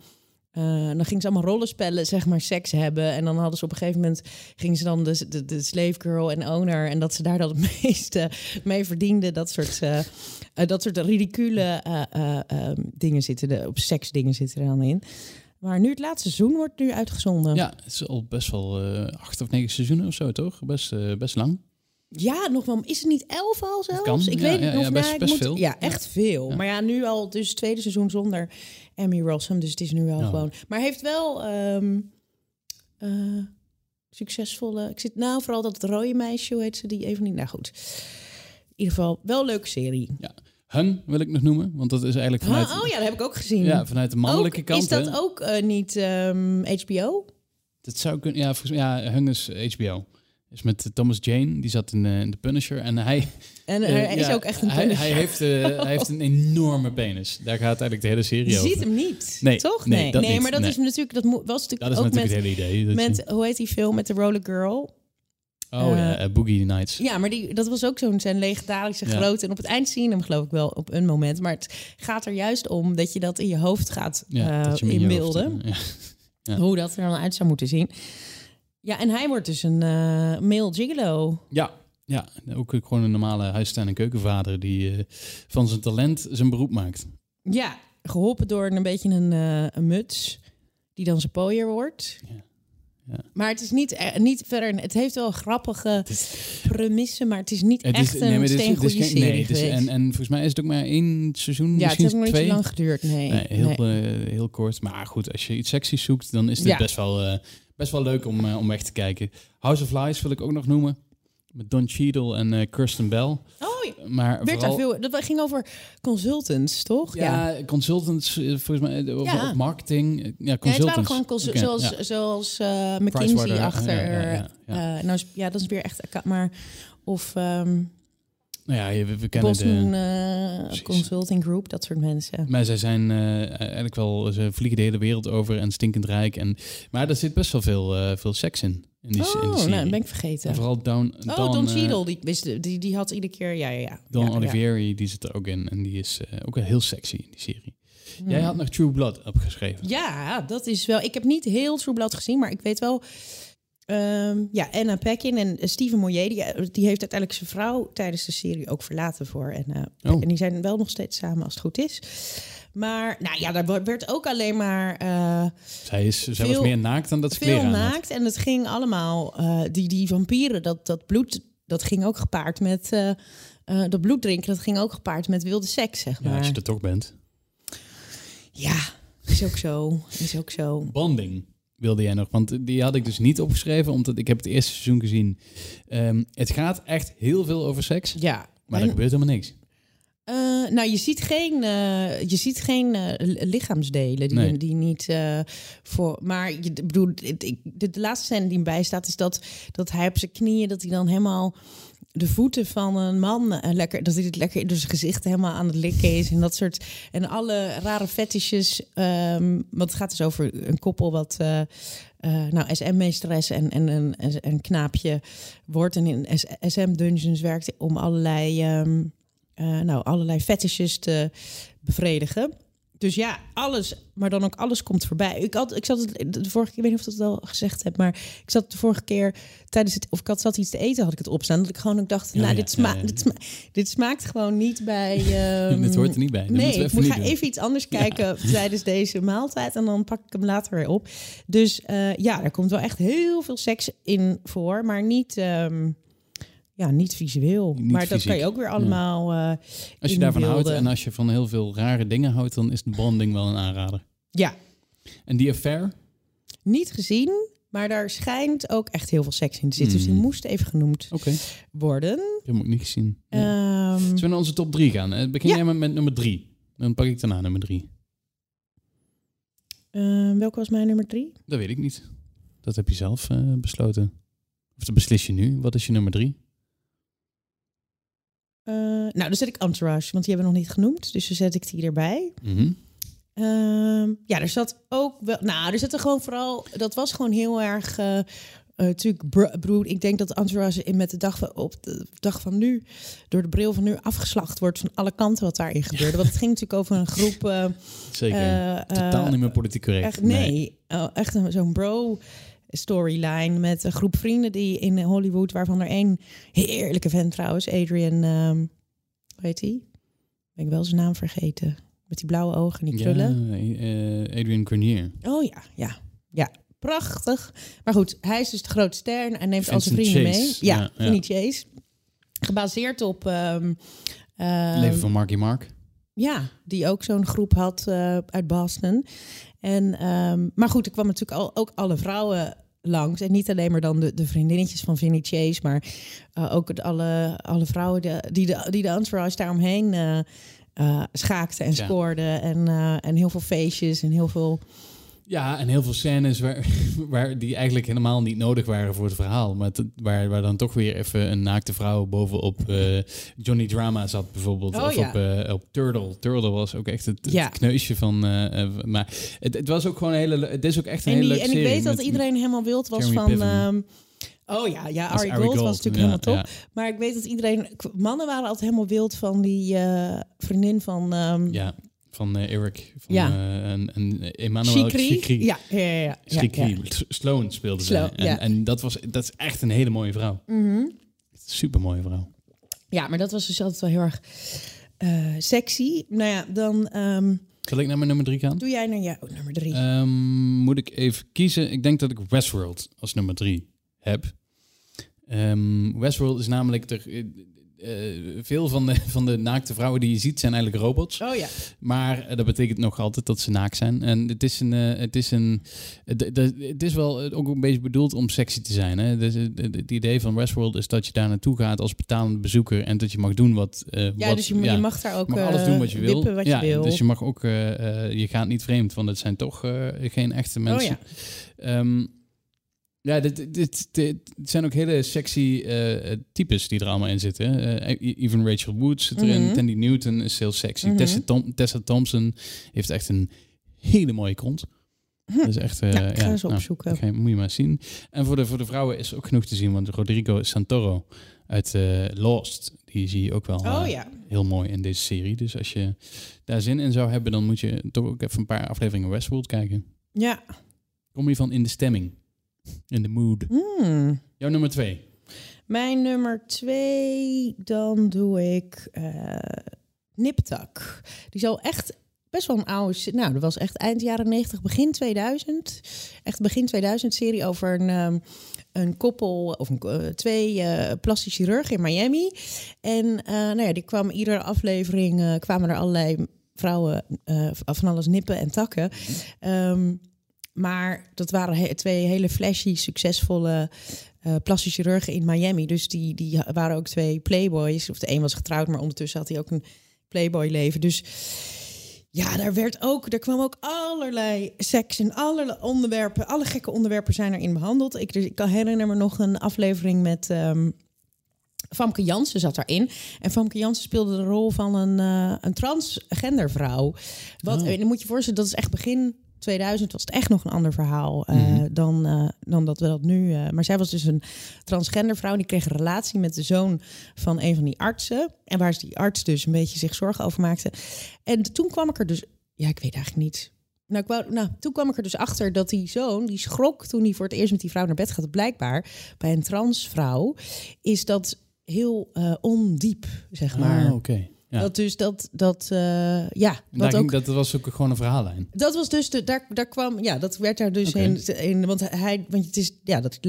eh, dan gingen ze allemaal rollenspellen, zeg maar, seks hebben. En dan hadden ze op een gegeven moment gingen ze dan de, de, de slave girl en owner. En dat ze daar dan het meeste mee verdienden. Dat soort, eh, dat soort ridicule eh, eh, ehm, dingen zitten er, op seksdingen zitten er dan in. Maar nu het laatste seizoen wordt nu uitgezonden. ja, het is al best wel acht of negen seizoenen of zo, toch? Best, best lang. Ja, nog wel. Is het niet elf al zelfs? kan. Ik Ja, weet ja, het nog. ja, best- ik best moet- veel. Ja, echt veel. Maar ja, nu al dus het tweede seizoen zonder Emmy Rossum. Dus het is nu wel gewoon... Maar heeft wel ehm, eh, succesvolle... Ik zit nou vooral dat rode meisje, hoe heet ze die even niet? Nou goed. In ieder geval, wel een leuke serie. Hung wil ik nog noemen, want dat is eigenlijk vanuit, Ah, oh ja, dat heb ik ook gezien. ja, vanuit de mannelijke Ook- kant. Is dat hè. ook eh, niet ehm, HBO? Dat zou kunnen. Ja, volgens mij, ja, Hung is HBO. Is met Thomas Jane, die zat in, eh, in de Punisher. En hij, En eh, hij is ja, ook echt een hij, Punisher. hij, heeft, hij heeft een enorme penis. Daar gaat eigenlijk de hele serie Je over. ziet hem niet, Nee, toch? nee, Nee, dat nee maar dat is natuurlijk dat was natuurlijk Dat is ook natuurlijk met, het hele idee. je- met hoe heet die film met de Roller Girl? Oh ja, eh, eh, Boogie Nights. Ja, maar die, dat was ook zo'n zijn legendarische Ja. grote. En op het eind zien hem geloof ik wel op een moment. Maar het gaat er juist om dat je dat in je hoofd gaat Ja, eh, inbeelden. ja. Ja. Hoe dat er dan uit zou moeten zien. Ja, en hij wordt dus een eh male gigolo. Ja, ja, ook gewoon een normale huistuin- en keukenvader die van zijn talent zijn beroep maakt. Ja, geholpen door een beetje een, een muts. Die dan zijn pooier wordt. Maar het is niet, eh, niet verder. Het heeft wel grappige premissen, maar het is niet Het echt is, een nee, het het steengoede serie nee, het is, en, en volgens mij is het ook maar één seizoen, ja, het heeft nog niet zo lang geduurd. Nee, Nee, heel, eh, heel kort. Maar goed, als je iets sexy zoekt, dan is dit Ja. best, wel, eh, best wel leuk om, eh, om weg te kijken. House of Lies wil ik ook nog noemen. Met Don Cheadle en Kirsten Bell. Oh, ja. Maar werd vooral, daar veel. Dat ging over consultants, toch? Ja, consultants, eh, volgens mij, eh, over Ja. marketing. eh, Ja, Ja, het consultants. waren gewoon consul- zoals, ja. zoals McKinsey achter. ja, ja, ja, ja. eh, nou, ja, dat is weer echt. Maar of ehm Nou ja, we, we kennen Boston de... Precies. Consulting Group, dat soort mensen. Maar zij zijn eh, eigenlijk wel, ze vliegen de hele wereld over en stinkend rijk. En, maar er zit best wel veel, eh, veel seks in. In die, in die Oh, nou, dat ben ik En vergeten. vooral Don, Oh, Don, Don Cheadle, die, wist, die, die had iedere keer, ja, ja, ja. Don ja, die zit er ook in. En die is ook heel sexy in die serie. Hmm. Jij had nog True Blood opgeschreven. Ja, dat is wel. Ik heb niet heel True Blood gezien, maar ik weet wel. Ehm, ja, Anna Paquin en eh, Steven Moyer, die, die heeft uiteindelijk zijn vrouw tijdens de serie ook verlaten voor. En, eh, Oh. en die zijn wel nog steeds samen als het goed is. Maar nou ja, daar werd ook alleen maar eh, Zij, is, zij was Veel- meer naakt dan dat ze veel naakt. En het ging allemaal, eh, die, die vampieren, dat, dat bloed, dat ging ook gepaard met. eh, eh, dat bloed drinken, dat ging ook gepaard met wilde seks, zeg Ja, maar. als je er toch bent. Ja, is ook zo. Is ook zo. Bonding wilde jij nog, want die had ik dus niet opgeschreven, omdat ik heb het eerste seizoen gezien. Ehm, het gaat echt heel veel over seks, Ja. maar En- er gebeurt helemaal niks. Eh, nou, je ziet geen, eh, je ziet geen eh, li- lichaamsdelen die, Nee. die niet voor. Maar je bedoel, de, de laatste scène die erbij staat, is dat, dat hij op zijn knieën, dat hij dan helemaal de voeten van een man eh, lekker, dat hij het lekker door zijn gezicht helemaal aan het likken is en dat soort en alle rare fetishes. ehm, want het gaat dus over een koppel wat. eh, eh, nou, SM-meesteres en, en een, knaapje wordt en in SM-dungeons werkt om allerlei eh, nou, allerlei fetishes te bevredigen. Dus ja, alles, maar dan ook alles komt voorbij. Ik, had, ik zat het, de vorige keer, ik weet niet of ik dat al gezegd heb, maar ik zat de vorige keer tijdens het, of ik had zat iets te eten, had ik het opstaan. Dat ik gewoon ook dacht, Ja, nou, ja, dit, sma ja. Dit, sma dit smaakt gewoon niet bij. ehm, Dit hoort er niet bij. Dat Nee, we ik even niet ga doen. even iets anders kijken tijdens deze maaltijd en dan pak ik hem later weer op. Dus eh, ja, er komt wel echt heel veel seks in voor, maar niet, ehm, ja, niet visueel. Maar dat kan je ook weer allemaal. Eh, als je daarvan houdt en als je van heel veel rare dingen houdt, dan is de bonding wel een aanrader. Ja. En die affair? Niet gezien, maar daar schijnt ook echt heel veel seks in te zitten. Dus die hmm. moest even genoemd worden. Dat moet ik niet gezien. Ja. Ehm, Zullen we naar onze top 3 gaan? Eh, begin jij met, met nummer 3. Dan pak ik daarna nummer 3. Ehm, welke was mijn nummer 3? Dat weet ik niet. Dat heb je zelf eh, besloten. Of dat beslis je nu. Wat is je nummer 3? Eh, nou, dan zet ik Entourage, want die hebben we nog niet genoemd. Dus dan zet ik die erbij. Mm ja, er zat ook wel... Nou, er zat er gewoon vooral... Dat was gewoon heel erg... Uh, natuurlijk, broer, ik denk dat Entourage in met de dag van, op de dag van nu, door de bril van nu, afgeslacht wordt van alle kanten wat daarin gebeurde. Want het ging natuurlijk over een groep. Zeker. Totaal niet meer politiek correct. Echt, nee, nee. Oh, echt zo'n bro storyline met een groep vrienden die in Hollywood, waarvan er één heerlijke vent trouwens, Adrian, ehm hoe heet die? Ben ik wel zijn naam vergeten. Met die blauwe ogen en die krullen. Ja, eh, Adrian Grenier. Oh ja, ja, ja. Prachtig. Maar goed, hij is dus de grote ster en hij neemt al zijn vrienden mee. Ja, ja, ja. Chase. Gebaseerd op... ehm, ehm, Leven van Marky Mark. ja, die ook zo'n groep had eh, uit Boston. En, maar goed, er kwam natuurlijk al, ook alle vrouwen langs. En niet alleen maar dan de, de vriendinnetjes van Vinnie Chase, maar eh, ook het alle, alle vrouwen de, die, de, die de entourage daaromheen eh schaakten en Ja. scoorden. En, en heel veel feestjes en heel veel... Ja, en heel veel scènes waar, waar die eigenlijk helemaal niet nodig waren voor het verhaal. Maar waar, waar dan toch weer even een naakte vrouw bovenop eh, Johnny Drama zat bijvoorbeeld. Oh, of ja. op, eh, op Turtle. Turtle was ook echt het, het Ja. kneusje van... eh, maar het, het was ook gewoon een hele... le- Het is ook echt een En, hele die, leuke en ik weet dat iedereen helemaal wild was Jeremy van... Ehm, oh ja, ja Ari Gold, was natuurlijk helemaal top. Ja, Maar ik weet dat iedereen... Mannen waren altijd helemaal wild van die vriendin van... ehm ja, van eh, Eric. Van, Ja. eh, en, en Emmanuel Chikri. Ja, ja, ja. ja, ja, Chikri. ja. Sloan speelde Sloan, ze. En, en dat, was, dat is echt een hele mooie vrouw. Mhm. Super mooie vrouw. Ja, maar dat was dus altijd wel heel erg eh, sexy. Nou ja, dan... Zal ik naar mijn nummer drie gaan? Doe jij naar jou nummer drie. Ehm, moet ik even kiezen? Ik denk dat ik Westworld als nummer drie heb. Ehm, Westworld is namelijk... Er, eh, veel van de, van de naakte vrouwen die je ziet zijn eigenlijk robots. oh ja. Maar eh, dat betekent nog altijd dat ze naakt zijn. En het is een. eh, het, is een het, is wel ook een beetje bedoeld om sexy te zijn. Hè? Dus, het, idee van Westworld is dat je daar naartoe gaat als betalende bezoeker. En dat je mag doen wat. Ja, wat- dus je, je mag daar ook mag alles doen wat je wil. ja, wil. Dus je mag ook. je gaat niet vreemd, want het zijn toch geen echte mensen. Oh ja. Ehm, ja, dit, dit, dit, zijn ook hele sexy eh, eh, types die er allemaal in zitten. E- even Rachel Woods zit erin. Mhm. Tandy Newton is heel sexy. Mhm. Tessa, Tom- Tessa Thompson heeft echt een hele mooie kont. Dat is echt... Ja, ik ga ja, eens nou, opzoeken. moet je maar zien. En voor de, voor de vrouwen is ook genoeg te zien. Want Rodrigo Santoro uit Lost, die zie je ook wel Oh ja. heel mooi in deze serie. Dus als je daar zin in zou hebben, dan moet je toch ook even een paar afleveringen Westworld kijken. Ja. Kom je van in de stemming. In de mood. Hmm. Jouw nummer twee. Mijn nummer twee, dan doe ik eh Niptak. Die is al echt best wel een oude... Nou, dat was echt eind jaren 90, begin 2000. Echt begin 2000 serie over een, ehm, een koppel... of een, eh, twee eh plastisch chirurgen in Miami. En eh, nou ja, die kwam iedere aflevering... eh, kwamen er allerlei vrouwen eh, van alles nippen en takken. Ehm, maar dat waren he- twee hele flashy, succesvolle plastische chirurgen in Miami. Dus die, die waren ook twee playboys. Of de een was getrouwd, maar ondertussen had hij ook een playboy leven. Dus ja, daar werd ook, daar kwam ook allerlei seks en allerlei onderwerpen. Alle gekke onderwerpen zijn erin behandeld. Ik, dus, ik kan herinner me nog een aflevering met ehm Famke Jansen zat daarin. En Famke Jansen speelde de rol van een, eh, een transgender vrouw. Wat, Oh. en dan moet je je voorstellen, dat is echt begin 2000 was het echt nog een ander verhaal eh, Mhm. dan, eh, dan dat we dat nu. eh, maar zij was dus een transgender vrouw. Die kreeg een relatie met de zoon van een van die artsen. En waar die arts dus een beetje zich zorgen over maakte. En toen kwam ik er dus. Ja, ik weet eigenlijk niet. Nou, ik wou, nou, toen kwam ik er dus achter dat die zoon, die schrok toen hij voor het eerst met die vrouw naar bed gaat. Blijkbaar bij een transvrouw is dat heel ondiep, zeg maar. Ah, oké. Ja. Dat dus dat, dat eh, ja, daar ging- ook dat was ook gewoon een verhaallijn. dat was dus de, daar, daar kwam, ja, dat werd daar dus Oké. in, in, want hij, want het is, ja, dat,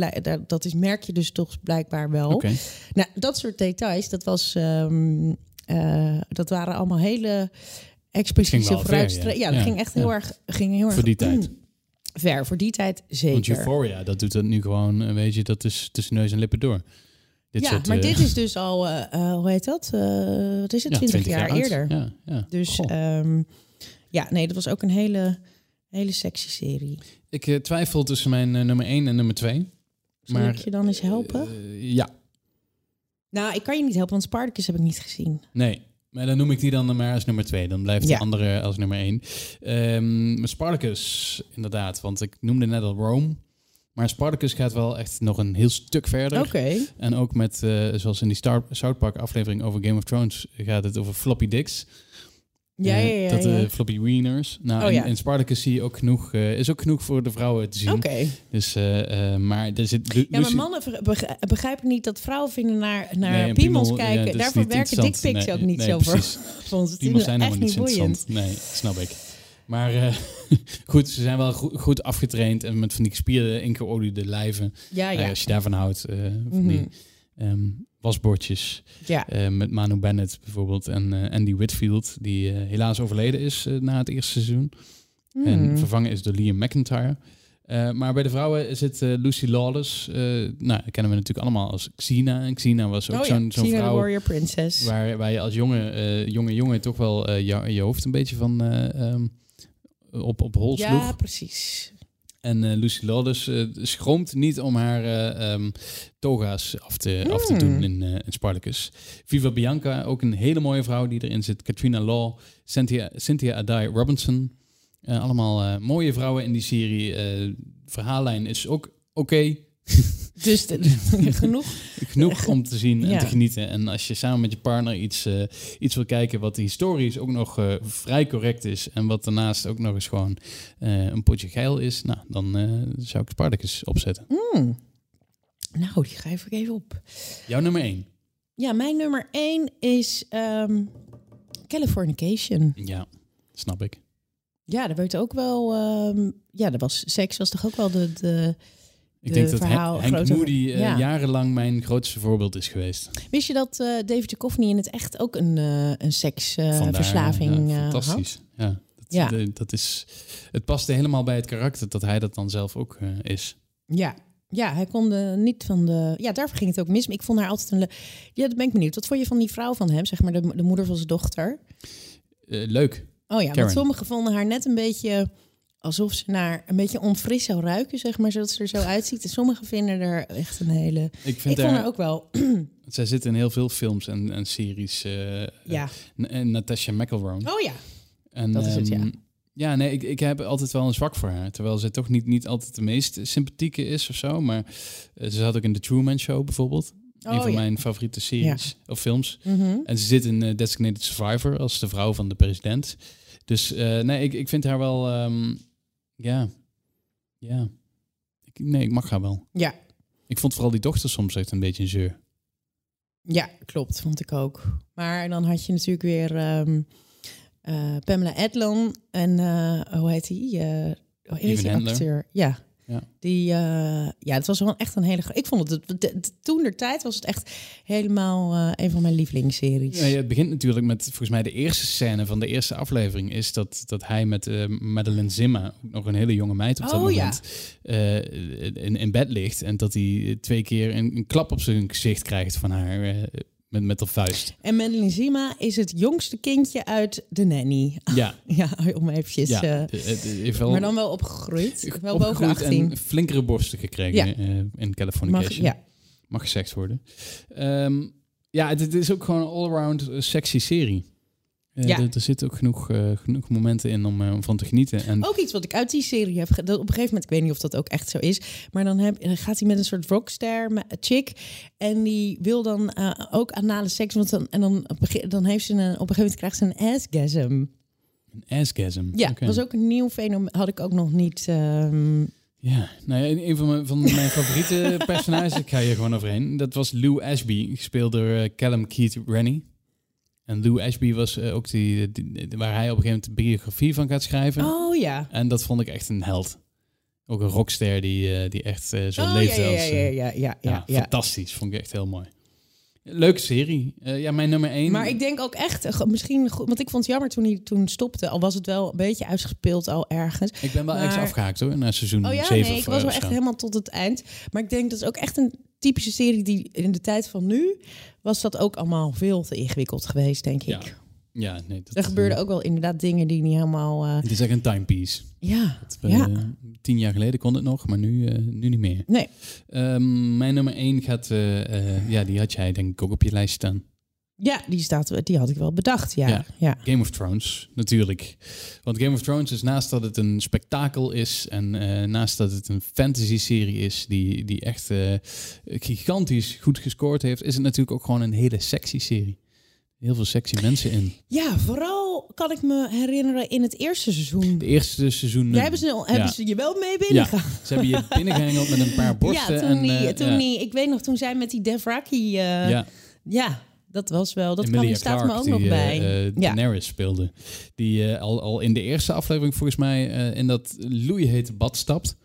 dat is merk je dus toch blijkbaar wel. Oké. Nou, dat soort details, dat was, ehm, eh, dat waren allemaal hele expliciete Ging wel ver, vooruitstre- ja. Ja, dat Ja, ging echt heel erg, ging heel erg Voor die tijd. ver. Voor die tijd zeker. Want Euphoria, dat doet dat nu gewoon, eh, weet je, dat is tussen neus en lippen door. Dit ja, soort, maar eh, dit is dus al, eh, eh, hoe heet dat? Eh, wat is het? ja, 20, jaar, eerder. Ja, ja. Dus ehm, ja, nee, dat was ook een hele, hele sexy serie. ik twijfel tussen mijn nummer 1 en nummer 2. Zal Maar, ik je dan eens helpen? Ja, nou, ik kan je niet helpen, want Spartacus heb ik niet gezien. nee. Maar dan noem ik die dan maar als nummer 2. Dan blijft de andere als nummer 1. Ehm Spartacus, inderdaad. Want ik noemde net al Rome. Maar Spartacus gaat wel echt nog een heel stuk verder. Oké. En ook met, eh, zoals in die Star South Park aflevering over Game of Thrones, gaat het over floppy dicks. Ja, ja, Eh, ja. dat, ja. eh, floppy wieners. Nou, Oh, in, Spartacus zie je ook genoeg, is ook genoeg voor de vrouwen te zien. Oké. Dus, maar er zit... Lu- Ja, maar mannen begrijpen niet dat vrouwen vinden naar, naar Nee, piemels piemel, kijken. dat Daarvoor werken dickpics Nee, ook niet nee, zo voor, ons. Het zijn echt helemaal niet boeiend. Nee, snap ik. Maar eh, goed, ze zijn wel goed, goed afgetraind en met van die gespierde, ingeoliede lijven. Ja, Nou ja. ja, als je daarvan houdt, eh, van die Mhm. ehm, wasbordjes. ja. eh, met Manu Bennett bijvoorbeeld en Andy Whitfield, die helaas overleden is na het eerste seizoen. En Hmm. vervangen is door Liam McIntyre. Maar bij de vrouwen zit Lucy Lawless. nou, die kennen we natuurlijk allemaal als Xena. En Xena was ook oh zo'n ja, vrouw Warrior Princess. waar, waar je als jonge, jonge jongen toch wel je, je hoofd een beetje van eh, ehm, op, op hol ja, sloeg. precies. En eh, Lucy Lawless eh, schroomt niet om haar eh, ehm, toga's af te, af te Hmm. doen in, eh, in Spartacus. Viva Bianca, ook een hele mooie vrouw die erin zit. Katrina Law, Cynthia, Cynthia Adai Robinson. Allemaal mooie vrouwen in die serie. Verhaallijn is ook oké. Dus de- genoeg. Genoeg om te zien en Ja. te genieten. En als je samen met je partner iets, eh, iets wil kijken wat historisch ook nog eh, vrij correct is. En wat daarnaast ook nog eens gewoon eh, een potje geil is. Nou, dan zou ik Spartacus opzetten. Hmm. Nou, die schrijf ik even op. Jouw nummer 1. Ja, mijn nummer één is ehm, Californication. Ja, snap ik. Ja, er werd ook wel... ehm, ja, er was, seks was toch ook wel de... de Ik de denk dat verhaal Henk, groter- Moody eh, ja. jarenlang mijn grootste voorbeeld is geweest. Wist je dat eh, David Duchovny in het echt ook een, eh een seksverslaving ja, had? fantastisch. Ja, dat, Ja. de- dat is, het paste helemaal bij het karakter dat hij dat dan zelf ook is. Ja. Ja, hij kon de, niet van de... Ja, daarvoor ging het ook mis. Maar ik vond haar altijd een... le- Ja, dat ben ik benieuwd. Wat vond je van die vrouw van hem? Zeg maar de, de moeder van zijn dochter. Leuk. Oh ja, Karen. want sommigen vonden haar net een beetje... Alsof ze naar een beetje onfris zou ruiken, zeg maar. Zodat ze er zo uitziet. En sommigen vinden er echt een hele... Ik vind haar, ook wel... zij zit in heel veel films en, en series. eh, Ja. En Natasha McElroy. Oh ja. En, Dat is het, ja. ehm, Ja, nee, ik, ik heb altijd wel een zwak voor haar. Terwijl ze toch niet, niet altijd de meest sympathieke is of zo. Maar eh, ze zat ook in The Truman Show bijvoorbeeld. een Oh van ja. mijn favoriete series of films. Mhm. En ze zit in eh, Designated Survivor als de vrouw van de president. Dus eh, nee, ik, ik vind haar wel... ehm, ja, ja. Ik, nee, ik mag haar wel. Ja. Ik vond vooral die dochter soms echt een beetje een zeur. Ja, klopt, vond ik ook. Maar dan had je natuurlijk weer ehm, eh, Pamela Adlon en eh, hoe heet die? Eh hoe heet die acteur? Ja. Ja. Die, eh, ja, het was wel echt een hele. Ik vond het, toen de tijd was het echt helemaal eh, een van mijn lievelingsseries. Ja, het begint natuurlijk met, volgens mij de eerste scène van de eerste aflevering... is dat, dat hij met eh Madeline Zimmer, nog een hele jonge meid op dat Oh, moment... in, in bed ligt en dat hij twee keer een, een klap op zijn gezicht krijgt van haar... met, met haar vuist. En Madeline Zima is het jongste kindje uit de nanny. Ja, Ja, om eventjes. ja. heeft wel maar dan wel opgegroeid. Wel boven de opgegroeid 18. en flinkere borsten gekregen Ja. eh, in Mag, Californication. ja. Mag gezegd worden. Ehm, ja, het, het is ook gewoon een all-around eh, sexy serie. Eh, Ja. er, er zitten ook genoeg, eh, genoeg momenten in om, om van te genieten. En Ook iets wat ik uit die serie heb. dat Op een gegeven moment, ik weet niet of dat ook echt zo is. Maar dan, heb, dan gaat hij met een soort rockster chick. En die wil dan ook anale seks. Want dan, en dan, dan heeft ze een, op een gegeven moment krijgt ze een assgasm. een assgasm. Ja, dat was ook een nieuw fenomeen. Had ik ook nog niet. ehm, Ja, nou ja, een van mijn, van mijn favoriete personages, ik ga hier gewoon overheen. Dat was Lou Ashby, gespeeld door Callum Keith Rennie. En Lou Ashby was eh, ook die, die- waar hij op een gegeven moment een biografie van gaat schrijven. Oh ja. En dat vond ik echt een held. Ook een rockster die, eh, die echt eh, zo Oh, leefde ja, ja, als... ja, eh, ja, ja, ja, ja, ja. fantastisch. Vond ik echt heel mooi. Leuke serie. Eh, ja, mijn nummer één. Maar ik denk ook echt, eh, misschien goed, want ik vond het jammer toen hij toen stopte. Al was het wel een beetje uitgespeeld al ergens. Ik ben wel maar- ergens afgehaakt hoor, naar seizoen Oh ja, 7 nee, ik was eh, wel echt helemaal tot het eind. Maar ik denk dat is ook echt een typische serie die in de tijd van nu was dat ook allemaal veel te ingewikkeld geweest, denk Ja, ik. Ja, nee. Dat, Er gebeurden ook wel inderdaad dingen die niet helemaal. eh, Het is echt een timepiece. ja, we, Ja. eh, tien jaar geleden kon het nog, maar nu, eh, nu niet meer. nee. Ehm, mijn nummer één gaat... ja, die had jij denk ik ook op je lijst staan. Ja, die, staat, die had ik wel bedacht. Ja, Ja. ja. Game of Thrones, natuurlijk. Want Game of Thrones is naast dat het een spektakel is... en eh, naast dat het een fantasy-serie is... die, die echt eh, gigantisch goed gescoord heeft... is het natuurlijk ook gewoon een hele sexy serie. Heel veel sexy mensen in. Ja, vooral kan ik me herinneren in het eerste seizoen. De eerste seizoen... Hebben ze, hebben ja. ze je wel mee binnengegaan? Ze hebben je binnengehengeld met een paar borsten. Ja, toen, en, die, eh, toen ja. die, ik weet nog, toen zij met die Devraki... eh ja. ja, dat was wel, dat Emilia kan, staat me ook die, nog eh, bij. ja. Daenerys speelde. Die eh, al, al in de eerste aflevering volgens mij eh, in dat loeihete bad stapt.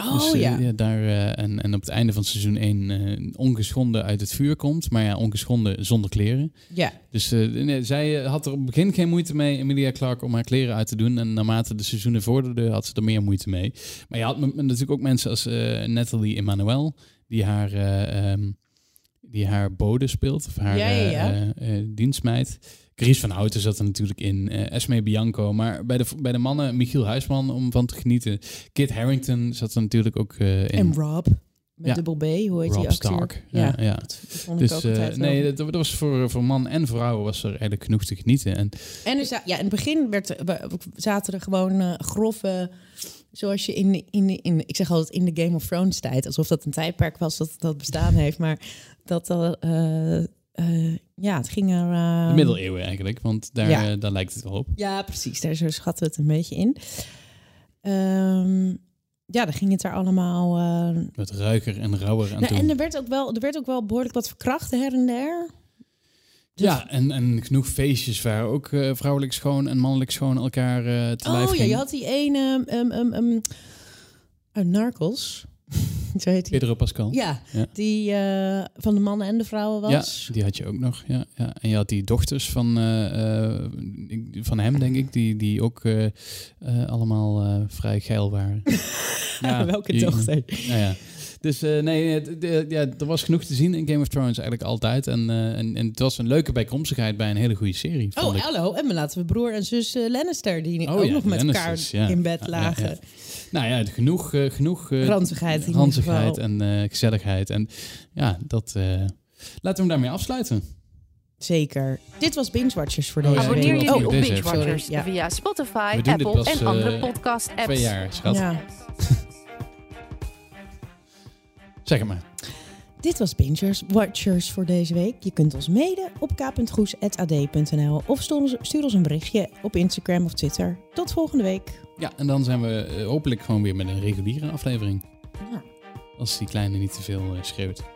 Oh Dus, ja. daar, en, en op het einde van seizoen 1 ongeschonden uit het vuur komt. Maar ja, ongeschonden zonder kleren. ja. Dus nee, zij had er op het begin geen moeite mee, Emilia Clarke, om haar kleren uit te doen. En naarmate de seizoenen vorderden, had ze er meer moeite mee. Maar je had natuurlijk ook mensen als Natalie Emmanuel, die haar, eh, ehm, die haar bode speelt, of haar Ja, ja, ja. eh, eh, eh, dienstmeid. Chris van Houten zat er natuurlijk in, Esme Bianco. Maar bij de, bij de mannen, Michiel Huisman, om van te genieten. Kit Harrington zat er natuurlijk ook in. En Rob, met Ja. dubbel B, hoe heet die Rob acteur? Stark. Ja, Ja, ja. Dat, vond ik Dus ook nee, dat, dat was voor, voor man en vrouw was er eigenlijk genoeg te genieten. En En er ja, in het begin werd, er- zaten er gewoon grove... Zoals je in, in, in, ik zeg altijd in de Game of Thrones tijd, alsof dat een tijdperk was dat dat bestaan heeft, maar dat er, eh, eh, ja, het ging er. eh, De middeleeuwen eigenlijk, want daar, Ja. eh, daar lijkt het wel op. Ja, precies. Daar zo schatten we het een beetje in. Ehm, ja, dan ging het er allemaal. eh, Met ruiker en rauwer aan nou, toe. en er werd, ook wel, er werd ook wel behoorlijk wat verkracht her en der. Ja, en, en genoeg feestjes waar ook eh, vrouwelijk schoon en mannelijk schoon elkaar eh te lijf Oh ja, je had die ene um, um, um, uit Narcos. Zo heet. Pedro Pascal. Ja, Ja. die eh, van de mannen en de vrouwen was. Ja, die had je ook nog. Ja, ja. En je had die dochters van, eh, eh, van hem, denk ik, die, die ook allemaal vrij geil waren. Welke die- dochter? Ja, ja. Dus nee, de- ja, er was genoeg te zien in Game of Thrones eigenlijk altijd. En, en, en het was een leuke bijkomstigheid bij een hele goede serie. Oh, hallo. En we laten we broer en zus eh, Lannister, die Oh ook ja, nog met Lannisters, elkaar ja. in bed Ja, ja, lagen. ja. Nou ja, genoeg, eh, genoeg eh, Ranzigheid in ieder ranzigheid geval. en eh, gezelligheid. En ja, dat eh, laten we hem daarmee afsluiten. Zeker. Dit was Binge Watchers voor Oh deze ja, Abonneer week. je ook op Binge. Watchers ja. via Spotify, Apple pas, en andere podcast apps. Twee jaar, schat. Ja. Zeg het maar. Dit was Bingers Watchers voor deze week. Je kunt ons mailen op k.groes.ad.nl of stuur ons, een berichtje op Instagram of Twitter. Tot volgende week. Ja, en dan zijn we eh, hopelijk gewoon weer met een reguliere aflevering. Ja. Als die kleine niet te veel eh, schreeuwt.